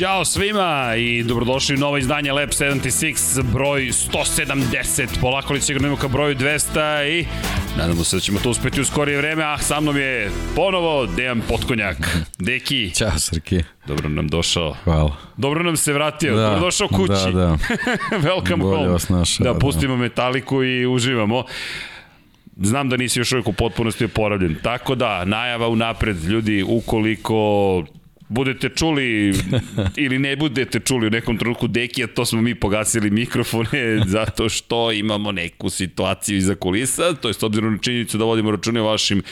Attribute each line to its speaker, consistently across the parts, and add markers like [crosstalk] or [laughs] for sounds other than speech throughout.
Speaker 1: Ćao svima i dobrodošli u novo izdanje Lab 76, broj 170. Polako li sigurno ka broju 200 i nadamo se da ćemo to uspeti u skorije vreme. Ah, sa mnom je ponovo Dejan Potkonjak. Deki. [laughs]
Speaker 2: Ćao Srki.
Speaker 1: Dobro nam došao.
Speaker 2: Hvala.
Speaker 1: Dobro nam se vratio. Da, Dobro došao kući.
Speaker 2: Da, da. [laughs]
Speaker 1: Welcome
Speaker 2: Bolje
Speaker 1: home.
Speaker 2: vas našao,
Speaker 1: Da,
Speaker 2: da.
Speaker 1: pustimo metaliku i uživamo. Znam da nisi još uvijek u potpunosti oporavljen. Tako da, najava unapred, ljudi, ukoliko budete čuli [laughs] ili ne budete čuli u nekom trenutku Dekija, to smo mi pogasili mikrofone [laughs] zato što imamo neku situaciju iza kulisa, to je s obzirom na činjenicu da vodimo račune o vašim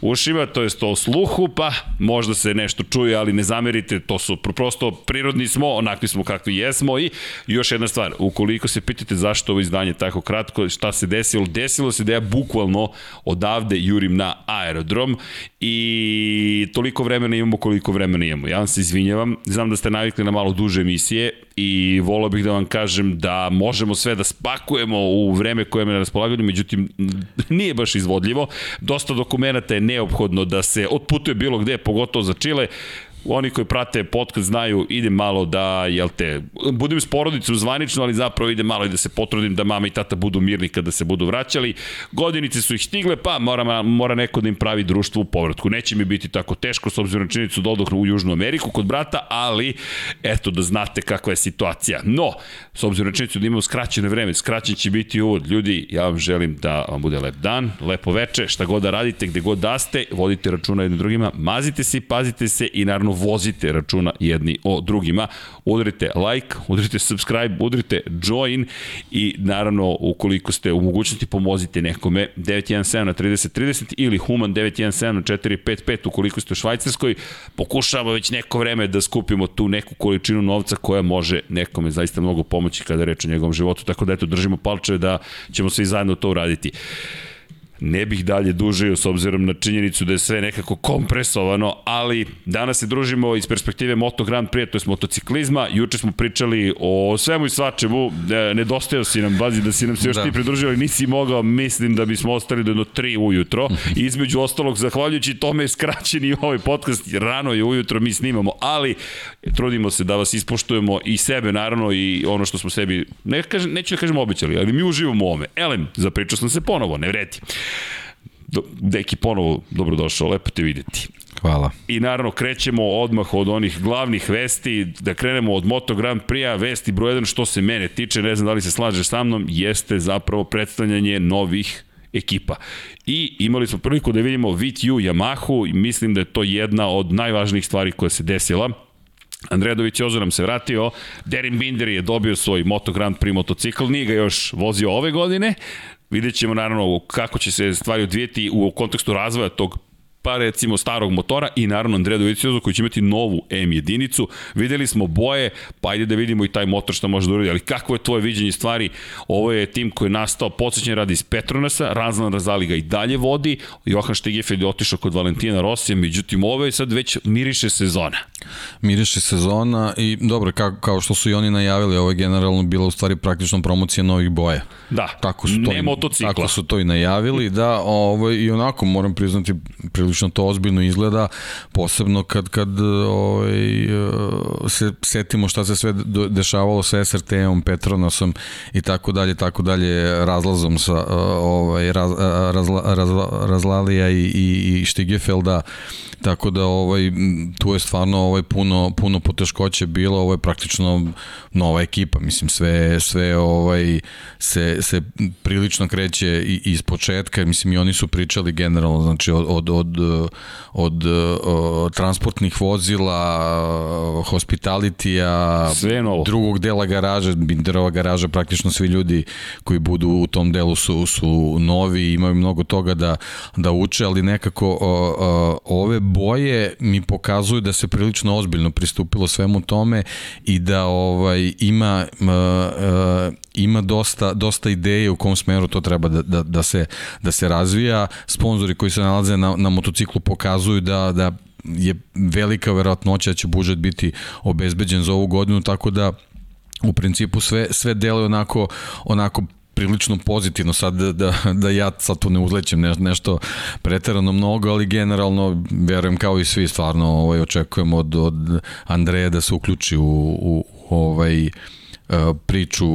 Speaker 1: ušima, to je o sluhu, pa možda se nešto čuje, ali ne zamerite, to su pr- prosto prirodni smo, onakvi smo kakvi jesmo i još jedna stvar, ukoliko se pitate zašto ovo izdanje tako kratko, šta se desilo, desilo se da ja bukvalno odavde jurim na aerodrom i toliko vremena imamo koliko vremena imamo. Ja vam se izvinjavam, znam da ste navikli na malo duže emisije i volao bih da vam kažem da možemo sve da spakujemo u vreme koje je na raspolaganju, međutim nije baš izvodljivo. Dosta dokumenta je neophodno da se otputuje bilo gde, pogotovo za Čile. Oni koji prate podcast znaju, idem malo da, jel te, budem s porodicom zvanično, ali zapravo ide malo i da se potrudim da mama i tata budu mirni kada se budu vraćali. Godinice su ih stigle, pa mora, mora neko da im pravi društvo u povratku. Neće mi biti tako teško, s obzirom na činjenicu da u Južnu Ameriku kod brata, ali eto da znate kakva je situacija. No, s obzirom na činjenicu da imamo skraćeno vreme, skraćen će biti uvod. Ljudi, ja vam želim da vam bude lep dan, lepo veče, šta god da radite, gde god da ste, vodite računa jednim drugima, mazite se pazite se i naravno vozite računa jedni o drugima. Udarite like, udarite subscribe, udarite join i naravno ukoliko ste u mogućnosti pomozite nekome 917 na 3030 ili Human 917 na 455 ukoliko ste u Švajcarskoj. Pokušavamo već neko vreme da skupimo tu neku količinu novca koja može nekome zaista mnogo pomoći kada reč o njegovom životu. Tako da eto, držimo palčeve da ćemo svi zajedno to uraditi ne bih dalje dužio s obzirom na činjenicu da je sve nekako kompresovano, ali danas se družimo iz perspektive Moto Grand Prix, to je motociklizma. Juče smo pričali o svemu i svačemu, e, nedostajao si nam, bazi da si nam se još da. Ti pridružio, ali nisi mogao, mislim da bismo ostali do jedno 3 ujutro. I [laughs] između ostalog, zahvaljujući tome je skraćen i ovaj podcast, rano je ujutro, mi snimamo, ali trudimo se da vas ispoštujemo i sebe, naravno, i ono što smo sebi, ne kažem, neću da kažem obećali, ali mi uživamo u ovome. Elem, zapričao sam se ponovo, ne vredi. Deki, ponovo dobrodošao, lepo te videti.
Speaker 2: Hvala.
Speaker 1: I naravno krećemo odmah od onih glavnih vesti, da krenemo od Moto Grand Prix-a, vesti broj 1 što se mene tiče, ne znam da li se slaže sa mnom, jeste zapravo predstavljanje novih ekipa. I imali smo priliku da vidimo VTU Yamahu i mislim da je to jedna od najvažnijih stvari koja se desila. Andreja Doviciozo nam se vratio, Derin Binder je dobio svoj Moto Grand Prix motocikl, nije ga još vozio ove godine, vidjet ćemo naravno kako će se stvari odvijeti u kontekstu razvoja tog pa recimo starog motora i naravno Andrea Doviciozo koji će imati novu M jedinicu. Videli smo boje, pa ajde da vidimo i taj motor što može da uradi, ali kako je tvoje viđenje stvari? Ovo je tim koji je nastao, podsjećan radi iz Petronasa, Razlan Razali ga i dalje vodi, Johan Štegefeld je otišao kod Valentina Rosija, međutim ovo je sad već miriše sezona.
Speaker 2: Miriše sezona i dobro, kao, kao što su i oni najavili, ovo je generalno bila u stvari praktično promocija novih boja.
Speaker 1: Da,
Speaker 2: Tako su to,
Speaker 1: ne motocikla.
Speaker 2: Tako su to i najavili, da, ovo, i onako moram priznati, prilično to ozbiljno izgleda, posebno kad, kad ovaj, se setimo šta se sve dešavalo sa SRT-om, Petronasom i tako dalje, tako dalje, razlazom sa ovaj, raz, razla, razla, Razlalija i, i, i Stigefelda, tako da ovaj, tu je stvarno ovaj, puno, puno poteškoće bilo, ovo je praktično nova ekipa, mislim sve, sve ovaj, se, se prilično kreće i, iz početka, mislim i oni su pričali generalno, znači od, od, od, od, od transportnih vozila, hospitalitija, drugog dela garaže, Binderova garaža, praktično svi ljudi koji budu u tom delu su, su novi, imaju mnogo toga da, da uče, ali nekako o, o, ove boje mi pokazuju da se prilično ozbiljno pristupilo svemu tome i da ovaj ima uh, uh, ima dosta, dosta ideje u kom smeru to treba da, da, da, se, da se razvija. Sponzori koji se nalaze na, na motociklu pokazuju da, da je velika verovatnoća da će budžet biti obezbeđen za ovu godinu, tako da u principu sve, sve deluje onako, onako prilično pozitivno, sad da, da, da ja sad tu ne uzlećem ne, nešto preterano mnogo, ali generalno verujem kao i svi stvarno ovaj, očekujem od, od Andreja da se uključi u, u ovaj priču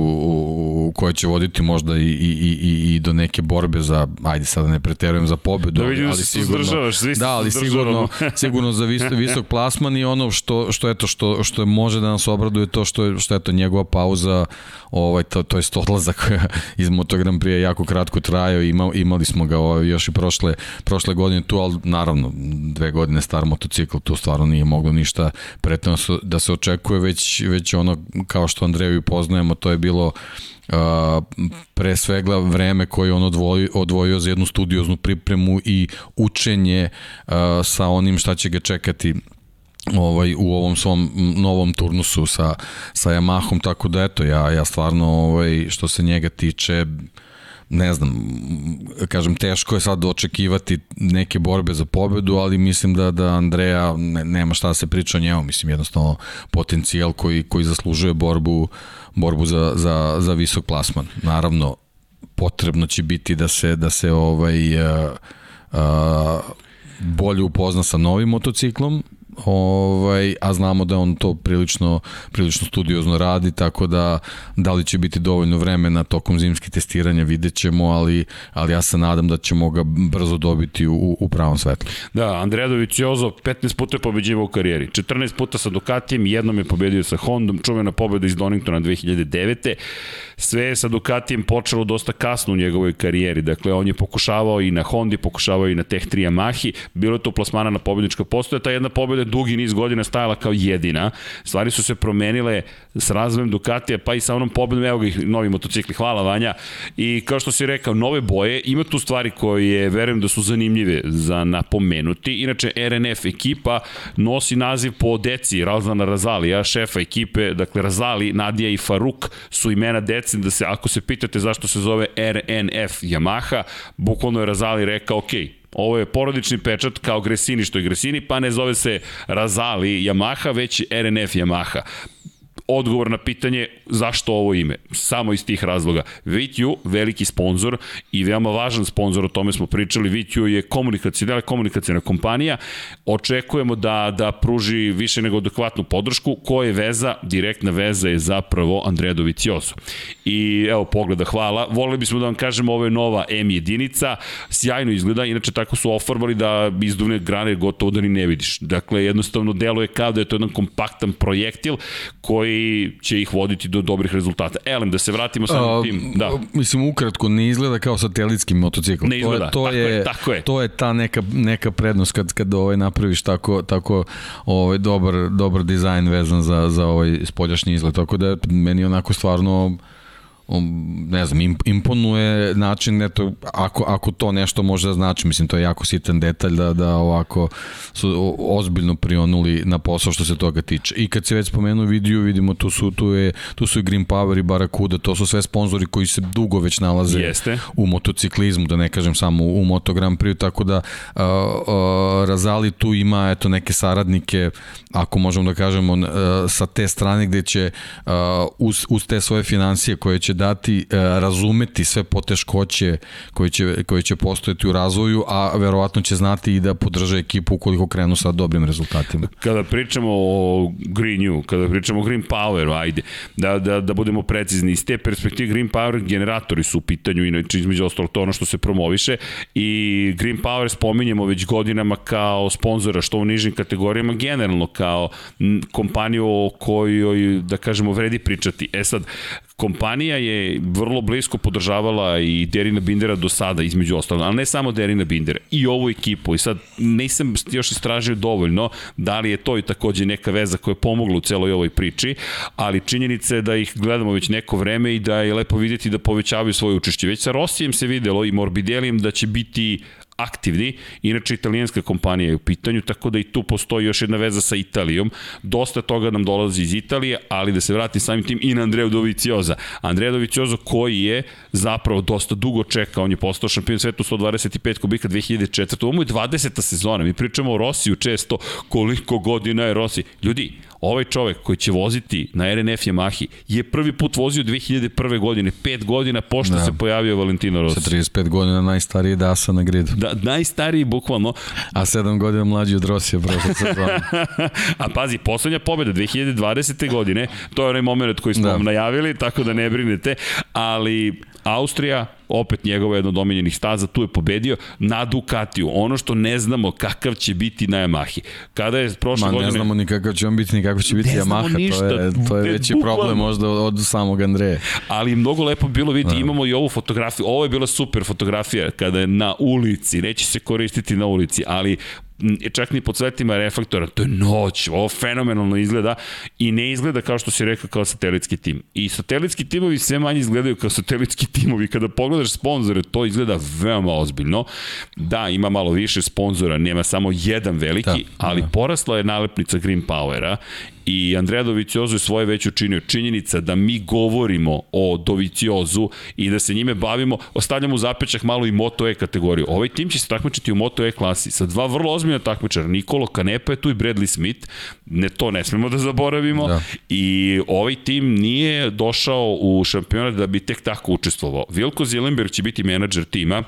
Speaker 2: koja će voditi možda i, i, i, i do neke borbe za, ajde sada ne preterujem za pobedu,
Speaker 1: da vidim
Speaker 2: ali,
Speaker 1: da sigurno, svi
Speaker 2: da, ali sigurno, [laughs] sigurno za vis, visok plasman i ono što, što, eto, što, što može da nas obraduje to što je, što je to njegova pauza, ovaj, to, to je odlazak [laughs] iz Moto Grand Prix jako kratko trajao i ima, imali smo ga ovaj, još i prošle, prošle godine tu, ali naravno dve godine star motocikl, tu stvarno nije moglo ništa pretredno da se očekuje, već, već ono kao što Andreju poznajemo, to je bilo Uh, pre svega vreme koje on odvojio, odvojio za jednu studioznu pripremu i učenje uh, sa onim šta će ga čekati ovaj u ovom svom novom turnusu sa sa Yamahom. Tako da eto ja ja stvarno ovaj što se njega tiče ne znam, kažem, teško je sad očekivati neke borbe za pobedu, ali mislim da da Andreja ne, nema šta da se priča o njemu, mislim jednostavno potencijal koji, koji zaslužuje borbu, borbu za, za, za visok plasman. Naravno, potrebno će biti da se, da se ovaj, uh, uh, bolje upozna sa novim motociklom, ovaj, a znamo da on to prilično, prilično studiozno radi, tako da da li će biti dovoljno vremena tokom zimskih testiranja vidjet ćemo, ali, ali ja se nadam da ćemo ga brzo dobiti u, u pravom svetlu.
Speaker 1: Da, Andreja Doviciozo 15 puta je pobeđivao u karijeri, 14 puta sa Ducatijem, jednom je pobedio sa Hondom, čuvena pobeda iz Doningtona 2009. Sve je sa Ducatijem počelo dosta kasno u njegovoj karijeri, dakle on je pokušavao i na Hondi, pokušavao i na Tech 3 Yamahi, bilo je to plasmana na pobednička postoja, ta jedna pobeda dugi niz godina stajala kao jedina. Stvari su se promenile s razvojem Ducatija, pa i sa onom pobedom, evo ga ih novi motocikli, hvala Vanja. I kao što si rekao, nove boje, ima tu stvari koje verujem da su zanimljive za napomenuti. Inače, RNF ekipa nosi naziv po deci Razana Razalija, šefa ekipe, dakle Razali, Nadija i Faruk su imena deci, da se, ako se pitate zašto se zove RNF Yamaha, bukvalno je Razali rekao, ok, Ovo je porodični pečat kao Gresini što je Gresini, pa ne zove se Razali Yamaha, već RNF Yamaha odgovor na pitanje zašto ovo ime. Samo iz tih razloga. VTU, veliki sponsor i veoma važan sponsor, o tome smo pričali, VTU je komunikacijna, komunikacijna kompanija. Očekujemo da, da pruži više nego adekvatnu podršku. Ko je veza? Direktna veza je zapravo Andreja Dovicioso. I evo pogleda, hvala. Volili bismo da vam kažemo ovo je nova M jedinica, sjajno izgleda, inače tako su ofarbali da izduvne grane gotovo da ni ne vidiš. Dakle, jednostavno deluje kao da je to jedan kompaktan projektil koji koji će ih voditi do dobrih rezultata. Elem, da se vratimo samo tim. Da.
Speaker 2: Mislim, ukratko, ne izgleda kao satelitski motocikl.
Speaker 1: Ne izgleda,
Speaker 2: to je, to
Speaker 1: tako je,
Speaker 2: je. To je ta neka, neka prednost kad, kad ovaj napraviš tako, tako ovaj, dobar, dobar dizajn vezan za, za ovaj spoljašnji izgled. Tako da meni onako stvarno ne znam, imponuje način, eto, ako, ako to nešto može da znači, mislim, to je jako sitan detalj da, da ovako su ozbiljno prionuli na posao što se toga tiče. I kad se već spomenuo video, vidimo tu su, tu, je, tu su i Green Power i Barakuda, to su sve sponzori koji se dugo već nalaze
Speaker 1: Jeste.
Speaker 2: u motociklizmu, da ne kažem samo u, u Moto Grand Prix, tako da uh, uh, Razali tu ima eto neke saradnike, ako možemo da kažemo, uh, sa te strane gde će uh, uz, uz te svoje financije koje će dati e, razumeti sve poteškoće koje će, koje će postojati u razvoju, a verovatno će znati i da podrže ekipu ukoliko krenu sa dobrim rezultatima.
Speaker 1: Kada pričamo o Green U, kada pričamo o Green Power, ajde, da, da, da budemo precizni, iz te perspektive Green Power generatori su u pitanju, inače između ostalo to ono što se promoviše i Green Power spominjemo već godinama kao sponzora što u nižim kategorijama, generalno kao kompaniju o kojoj, da kažemo, vredi pričati. E sad, kompanija je vrlo blisko podržavala i Derina Bindera do sada, između ostalo, ali ne samo Derina Bindera, i ovu ekipu. I sad nisam još istražio dovoljno da li je to i takođe neka veza koja je pomogla u celoj ovoj priči, ali činjenica je da ih gledamo već neko vreme i da je lepo videti da povećavaju svoje učešće. Već sa Rosijem se videlo i Morbidelijem da će biti aktivni, inače italijanska kompanija je u pitanju, tako da i tu postoji još jedna veza sa Italijom. Dosta toga nam dolazi iz Italije, ali da se vratim samim tim i na Andreju Dovicioza. Andreja Dovicioza koji je zapravo dosta dugo čekao, on je postao šampion sveta 125 kubika 2004. Ovo je 20. sezona, mi pričamo o Rosiju često, koliko godina je Rossi. Ljudi, ovaj čovek koji će voziti na RNF Yamahi je prvi put vozio 2001. godine, pet godina pošto da. se pojavio Valentino Rossi.
Speaker 2: Sa 35 godina najstariji Dasa na gridu.
Speaker 1: Da, najstariji bukvalno.
Speaker 2: A 7 godina mlađi od Rosija prošle sezone. [laughs]
Speaker 1: A pazi, poslednja pobeda 2020. godine, to je onaj moment koji smo da. vam najavili, tako da ne brinete, ali Austrija, opet njegova jedno dominjenih staza, tu je pobedio na Ducatiju. Ono što ne znamo kakav će biti na Yamahi. Kada je prošle Ma, godine...
Speaker 2: ne znamo ni kakav će on biti, ni kako će biti Yamaha. Ništa. To je, to je veći bukvalno. problem možda od, od samog Andreje.
Speaker 1: Ali mnogo lepo bilo vidjeti, da. imamo i ovu fotografiju. Ovo je bila super fotografija kada je na ulici, neće se koristiti na ulici, ali čak ni pod svetima reflektora, to je noć, ovo fenomenalno izgleda i ne izgleda kao što si rekao kao satelitski tim. I satelitski timovi sve manje izgledaju kao satelitski timovi. Kada pogledaš sponzore, to izgleda veoma ozbiljno. Da, ima malo više sponzora, nema samo jedan veliki, da, ali da. porasla je nalepnica Green Powera i Andrea Doviciozo je svoje već učinio. Činjenica da mi govorimo o Doviciozu i da se njime bavimo, ostavljamo u zapečak malo i Moto E kategoriju. Ovaj tim će se takmičiti u Moto E klasi sa dva vrlo ozbiljna takmičara. Nikolo Kanepa je tu i Bradley Smith. Ne, to ne smemo da zaboravimo. Da. I ovaj tim nije došao u šampionat da bi tek tako učestvovao. Vilko Zilenberg će biti menadžer tima,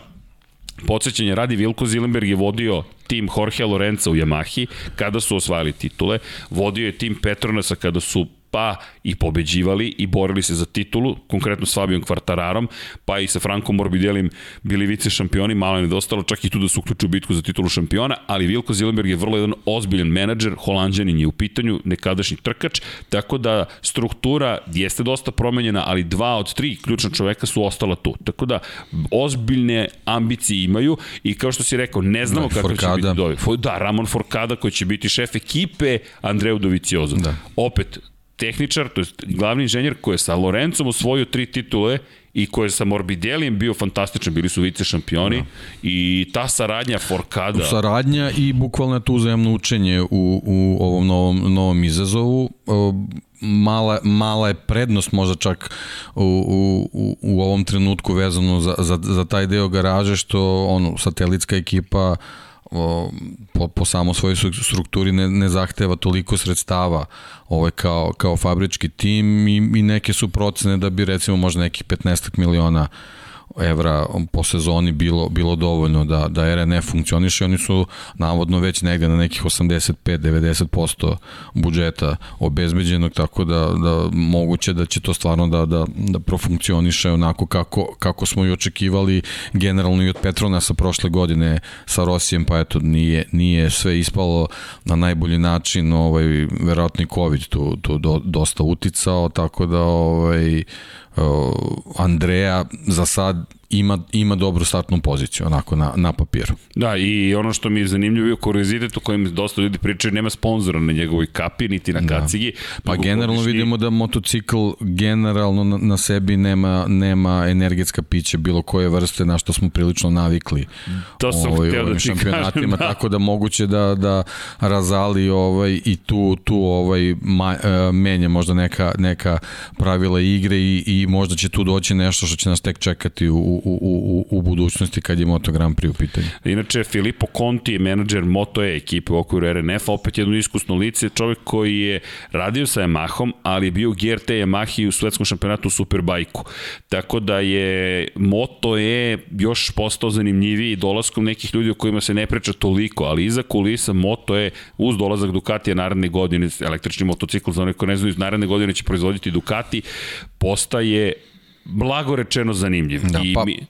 Speaker 1: Podsećanje radi Vilko Zilenberg je vodio tim Jorge Lorenza u Yamahi kada su osvajali titule, vodio je tim Petronasa kada su pa i pobeđivali i borili se za titulu, konkretno s Fabijom Kvartararom, pa i sa Frankom Morbidelim bili vice šampioni, malo je nedostalo čak i tu da su uključili bitku za titulu šampiona, ali Vilko Zilenberg je vrlo jedan ozbiljan menadžer, holandjanin je u pitanju, nekadašnji trkač, tako da struktura jeste dosta promenjena, ali dva od tri ključna čoveka su ostala tu. Tako da ozbiljne ambicije imaju i kao što si rekao, ne znamo da, kako Forkada. će biti dovi. Da, Ramon Forkada koji će biti šef ekipe Andreu Doviciozo. Da. Opet, tehničar, to je glavni inženjer koji je sa Lorencom osvojio tri titule i koji je sa Morbidelijem bio fantastičan, bili su vice šampioni da. i ta saradnja Forkada.
Speaker 2: Saradnja i bukvalno to uzajemno učenje u, u ovom novom, novom izazovu. Mala, mala je prednost možda čak u, u, u ovom trenutku vezano za, za, za taj deo garaže što ono, satelitska ekipa o, po, po samo svojoj strukturi ne, ne zahteva toliko sredstava ovaj, kao, kao fabrički tim i, i neke su procene da bi recimo možda nekih 15 miliona evra po sezoni bilo, bilo dovoljno da, da RNF funkcioniše. Oni su navodno već negde na nekih 85-90% budžeta obezbeđenog, tako da, da moguće da će to stvarno da, da, da profunkcioniše onako kako, kako smo i očekivali generalno i od Petronasa prošle godine sa Rosijem, pa eto nije, nije sve ispalo na najbolji način, ovaj, verovatno i COVID tu, tu do, dosta uticao, tako da ovaj, Andreja za sad ima, ima dobru startnu poziciju, onako na, na papiru.
Speaker 1: Da, i ono što mi je zanimljivo je kurizitet u kojem dosta ljudi pričaju, nema sponzora na njegovoj kapi, niti na da. kacigi.
Speaker 2: Pa generalno korišni... vidimo da motocikl generalno na, na sebi nema, nema energetska pića bilo koje vrste na što smo prilično navikli
Speaker 1: to sam ovaj, htio da ti šampionatima, kažem, da.
Speaker 2: tako da moguće da, da razali ovaj, i tu, tu ovaj, ma, uh, menja možda neka, neka pravila igre i, i možda će tu doći nešto što će nas tek čekati u, u, u, u budućnosti kad je Moto Grand Prix u pitanju.
Speaker 1: Inače, Filippo Conti je menadžer Moto E ekipe u okviru RNF, opet jedno iskusno lice, čovjek koji je radio sa Yamahom, ali je bio GRT Yamahi u svetskom šampionatu u Superbajku. Tako da je Moto E još postao zanimljiviji dolaskom nekih ljudi o kojima se ne priča toliko, ali iza kulisa Moto E uz dolazak Ducatija naredne godine, električni motocikl za one koji ne znaju, naredne godine će proizvoditi Ducati, postaje blago rečeno zanimljiv.
Speaker 2: Da,
Speaker 1: I
Speaker 2: pa, mi...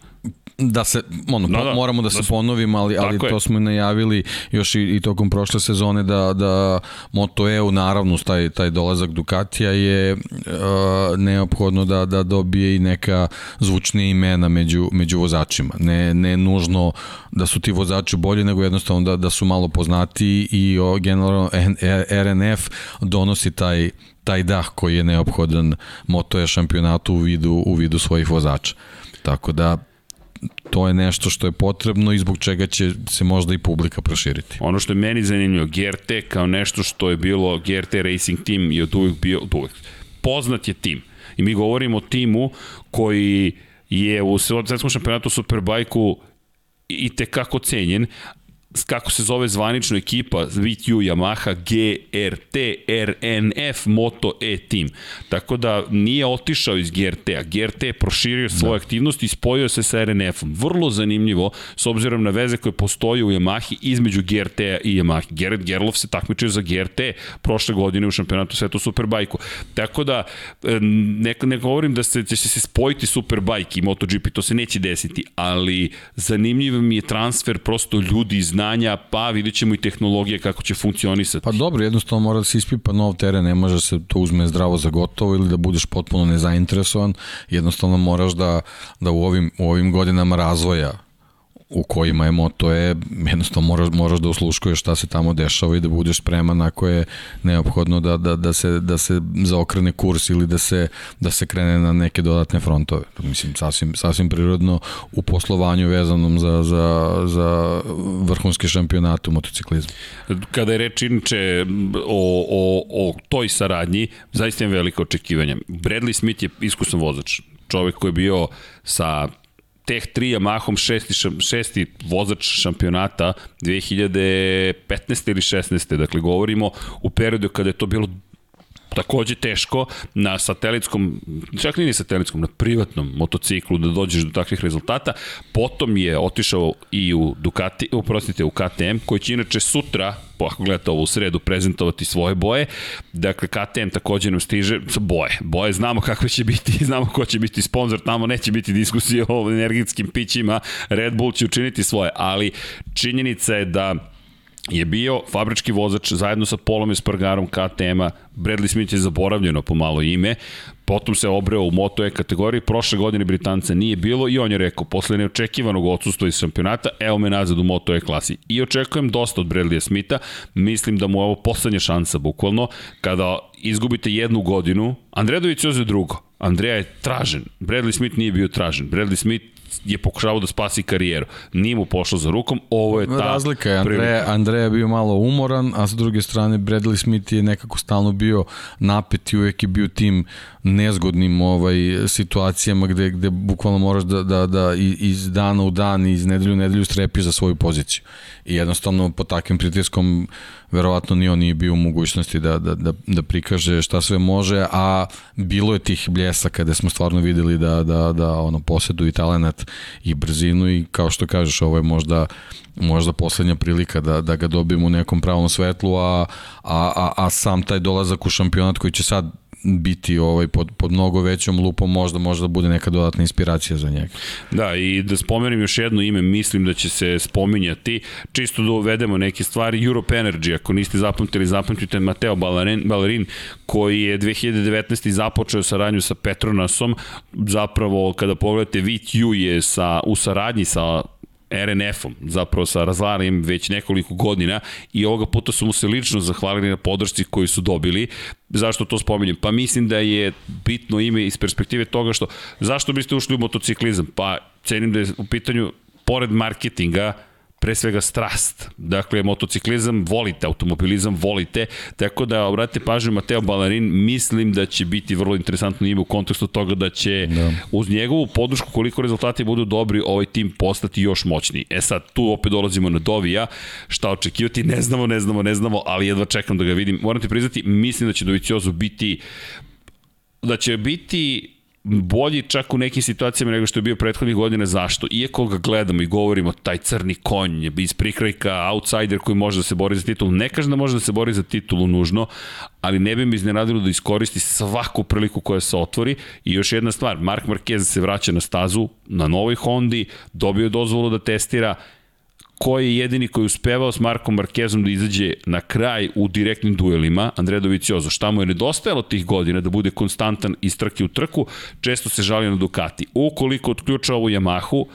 Speaker 2: da se, ono, da, da, moramo da, da se ponovimo, ali, ali to je. smo najavili još i, i tokom prošle sezone da, da Moto EU, naravno, taj, taj dolazak Ducatija je uh, neophodno da, da dobije i neka zvučnija imena među, među vozačima. Ne, ne nužno da su ti vozači bolji, nego jednostavno da, da su malo poznati i o, generalno RNF donosi taj taj dah koji je neophodan Moto je šampionatu u vidu, u vidu svojih vozača. Tako da to je nešto što je potrebno i zbog čega će se možda i publika proširiti.
Speaker 1: Ono što je meni zanimljivo, GRT kao nešto što je bilo GRT Racing Team je od uvijek bio, od uvijek. Poznat je tim. I mi govorimo o timu koji je u svetskom šampionatu Superbajku i te kako cenjen, kako se zove zvanično ekipa VTU Yamaha GRT RNF Moto E Team. Tako da nije otišao iz GRT-a. GRT je proširio svoje da. aktivnosti i spojio se sa RNF-om. Vrlo zanimljivo s obzirom na veze koje postoje u Yamahi između GRT-a i Yamahi. Gerrit Gerlof se takmičio za GRT prošle godine u šampionatu sveta Superbajku. Tako da ne, ne govorim da se, će se spojiti Superbike i MotoGP, to se neće desiti, ali zanimljiv mi je transfer prosto ljudi iz znanja, pa vidjet ćemo i tehnologije kako će funkcionisati.
Speaker 2: Pa dobro, jednostavno mora da se ispipa nov teren, ne može da se to uzme zdravo za gotovo ili da budeš potpuno nezainteresovan, jednostavno moraš da, da u ovim, u ovim godinama razvoja u kojima je moto je, jednostavno moraš, moraš da usluškuješ šta se tamo dešava i da budeš spreman ako je neophodno da, da, da, se, da se zaokrene kurs ili da se, da se krene na neke dodatne frontove. Mislim, sasvim, sasvim prirodno u poslovanju vezanom za, za, za vrhunske šampionate u motociklizmu.
Speaker 1: Kada je reč inče o, o, o toj saradnji, zaista imam veliko očekivanja. Bradley Smith je iskusan vozač čovek koji je bio sa Teh 3 Yamahom šesti, šesti vozač šampionata 2015. ili 16. Dakle, govorimo u periodu kada je to bilo takođe teško na satelitskom, čak nije satelitskom, na privatnom motociklu da dođeš do takvih rezultata. Potom je otišao i u Ducati, uprostite, u KTM, koji će inače sutra, ako gledate ovo u sredu, prezentovati svoje boje. Dakle, KTM takođe nam stiže boje. Boje znamo kakve će biti, [laughs] znamo ko će biti sponsor, tamo neće biti diskusije o [laughs] energetskim pićima, Red Bull će učiniti svoje, ali činjenica je da je bio fabrički vozač zajedno sa Polom Espargarom KTM-a, Bradley Smith je zaboravljeno po malo ime, potom se obreo u Moto E kategoriji, prošle godine Britanca nije bilo i on je rekao, posle neočekivanog odsustva iz šampionata, evo me nazad u Moto E klasi. I očekujem dosta od Bradleya Smitha, mislim da mu je ovo poslednja šansa bukvalno, kada izgubite jednu godinu, Andredović je drugo, Andreja je tražen, Bradley Smith nije bio tražen, Bradley Smith je pokušavao da spasi karijeru. Nije mu pošlo za rukom, ovo je ta...
Speaker 2: Razlika je, Andreja, Andreja je bio malo umoran, a sa druge strane Bradley Smith je nekako stalno bio napet i uvek je bio tim nezgodnim ovaj situacijama gde, gde bukvalno moraš da, da, da iz dana u dan, iz nedelju u nedelju strepiš za svoju poziciju. I jednostavno po takvim pritiskom verovatno ni on nije bio u mogućnosti da, da, da, da prikaže šta sve može, a bilo je tih bljesa kada smo stvarno videli da, da, da ono, posedu i talenat i brzinu i kao što kažeš, ovo je možda možda poslednja prilika da, da ga dobijemo u nekom pravom svetlu, a, a, a, a sam taj dolazak u šampionat koji će sad biti ovaj pod, pod mnogo većom lupom možda možda bude neka dodatna inspiracija za njega.
Speaker 1: Da, i da spomenem još jedno ime, mislim da će se spominjati, čisto da uvedemo neke stvari, Europe Energy, ako niste zapamtili, zapamtite Mateo Ballerin, Ballerin koji je 2019. započeo saradnju sa Petronasom, zapravo kada pogledate VTU je sa, u saradnji sa RNF-om, zapravo sa razvaranjem već nekoliko godina i ovoga puta su mu se lično zahvalili na podršci koju su dobili. Zašto to spominjem? Pa mislim da je bitno ime iz perspektive toga što zašto biste ušli u motociklizam? Pa cenim da je u pitanju pored marketinga pre svega strast. Dakle, motociklizam volite, automobilizam volite, tako da obratite pažnju Mateo Balarin, mislim da će biti vrlo interesantno ime u kontekstu toga da će da. uz njegovu podršku koliko rezultati budu dobri, ovaj tim postati još moćniji. E sad, tu opet dolazimo na Dovija, šta očekivati, ne znamo, ne znamo, ne znamo, ali jedva čekam da ga vidim. Moram ti priznati, mislim da će Doviciozo biti da će biti bolji čak u nekim situacijama nego što je bio prethodnih godina. Zašto? Iako ga gledamo i govorimo, taj crni konj iz prikrajka, outsider koji može da se bori za titulu. Ne kažem da može da se bori za titulu nužno, ali ne bi mi iznenadilo da iskoristi svaku priliku koja se otvori. I još jedna stvar, Mark Marquez se vraća na stazu, na novoj Hondi, dobio dozvolu da testira, ko je jedini koji je uspevao s Markom Markezom da izađe na kraj u direktnim duelima, Andrea Doviciozo, šta mu je nedostajalo tih godina da bude konstantan iz trke u trku, često se žalio na Ducati. Ukoliko otključa ovu Yamahu,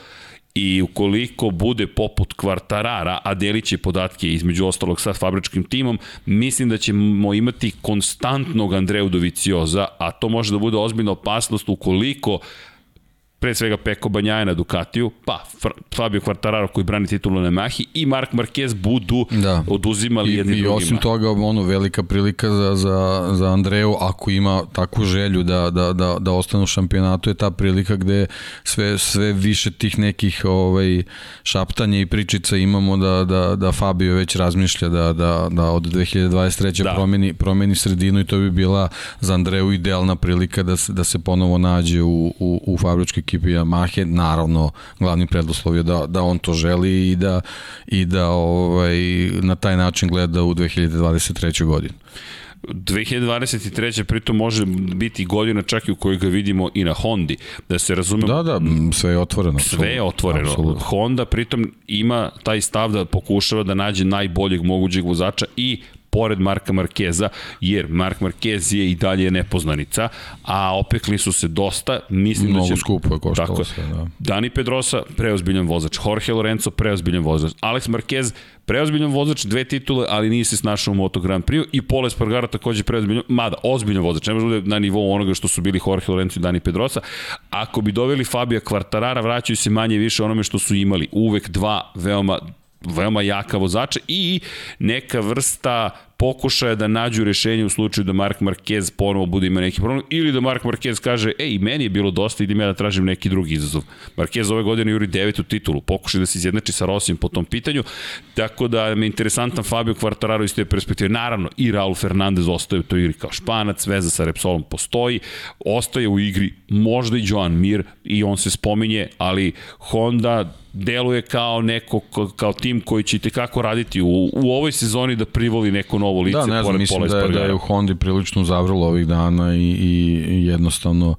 Speaker 1: i ukoliko bude poput Kvartarara, a delit će podatke između ostalog sa fabričkim timom, mislim da ćemo imati konstantnog Andreju Dovicioza, a to može da bude ozbiljna opasnost ukoliko pre svega Peko Banjaja na Ducatiju, pa Fabio Quartararo koji brani titulu na Mahi i Mark Marquez budu da. oduzimali I, jedni
Speaker 2: i
Speaker 1: drugima.
Speaker 2: I osim toga, ono, velika prilika za, za, za Andreju, ako ima takvu želju da, da, da, da ostane u šampionatu, je ta prilika gde sve, sve više tih nekih ovaj, šaptanja i pričica imamo da, da, da Fabio već razmišlja da, da, da od 2023. Da. Promeni, promeni sredinu i to bi bila za Andreju idealna prilika da se, da se ponovo nađe u, u, u fabričkoj ekipi Yamahe, naravno glavni preduslov je da, da on to želi i da, i da ovaj, na taj način gleda u 2023. godinu.
Speaker 1: 2023. pritom može biti godina čak i u kojoj ga vidimo i na Hondi. Da se razumemo...
Speaker 2: Da, da, sve je otvoreno.
Speaker 1: Sve je otvoreno. Absolutno. Honda pritom ima taj stav da pokušava da nađe najboljeg mogućeg vozača i pored Marka Markeza, jer Mark Markez je i dalje nepoznanica, a opekli su se dosta. Mislim
Speaker 2: Mnogo
Speaker 1: da će,
Speaker 2: skupo je koštalo tako, sve, da.
Speaker 1: Dani Pedrosa, preozbiljan vozač. Jorge Lorenzo, preozbiljan vozač. Alex Marquez, preozbiljan vozač, dve titule, ali nije se snašao u Moto Grand Prix i Pole Spargara takođe preozbiljan, mada ozbiljan vozač, ne može da bude na nivou onoga što su bili Jorge Lorenzo i Dani Pedrosa. Ako bi doveli Fabija Kvartarara, vraćaju se manje više onome što su imali. Uvek dva veoma veoma jaka vozača i neka vrsta pokušaja da nađu rešenje u slučaju da Mark Marquez ponovo bude ima neki problem ili da Mark Marquez kaže ej, meni je bilo dosta, idem ja da tražim neki drugi izazov. Marquez ove godine juri devetu titulu, pokušaj da se izjednači sa Rosim po tom pitanju, tako da me interesantan Fabio Quartararo iz te perspektive. Naravno, i Raul Fernandez ostaje u toj igri kao španac, veza sa Repsolom postoji, ostaje u igri možda i Joan Mir i on se spominje, ali Honda deluje kao neko, kao tim koji će kako raditi u, u ovoj sezoni da privoli neko novo lice.
Speaker 2: Da, ne znam, mislim da je, da je u Hondi prilično zavrlo ovih dana i, i jednostavno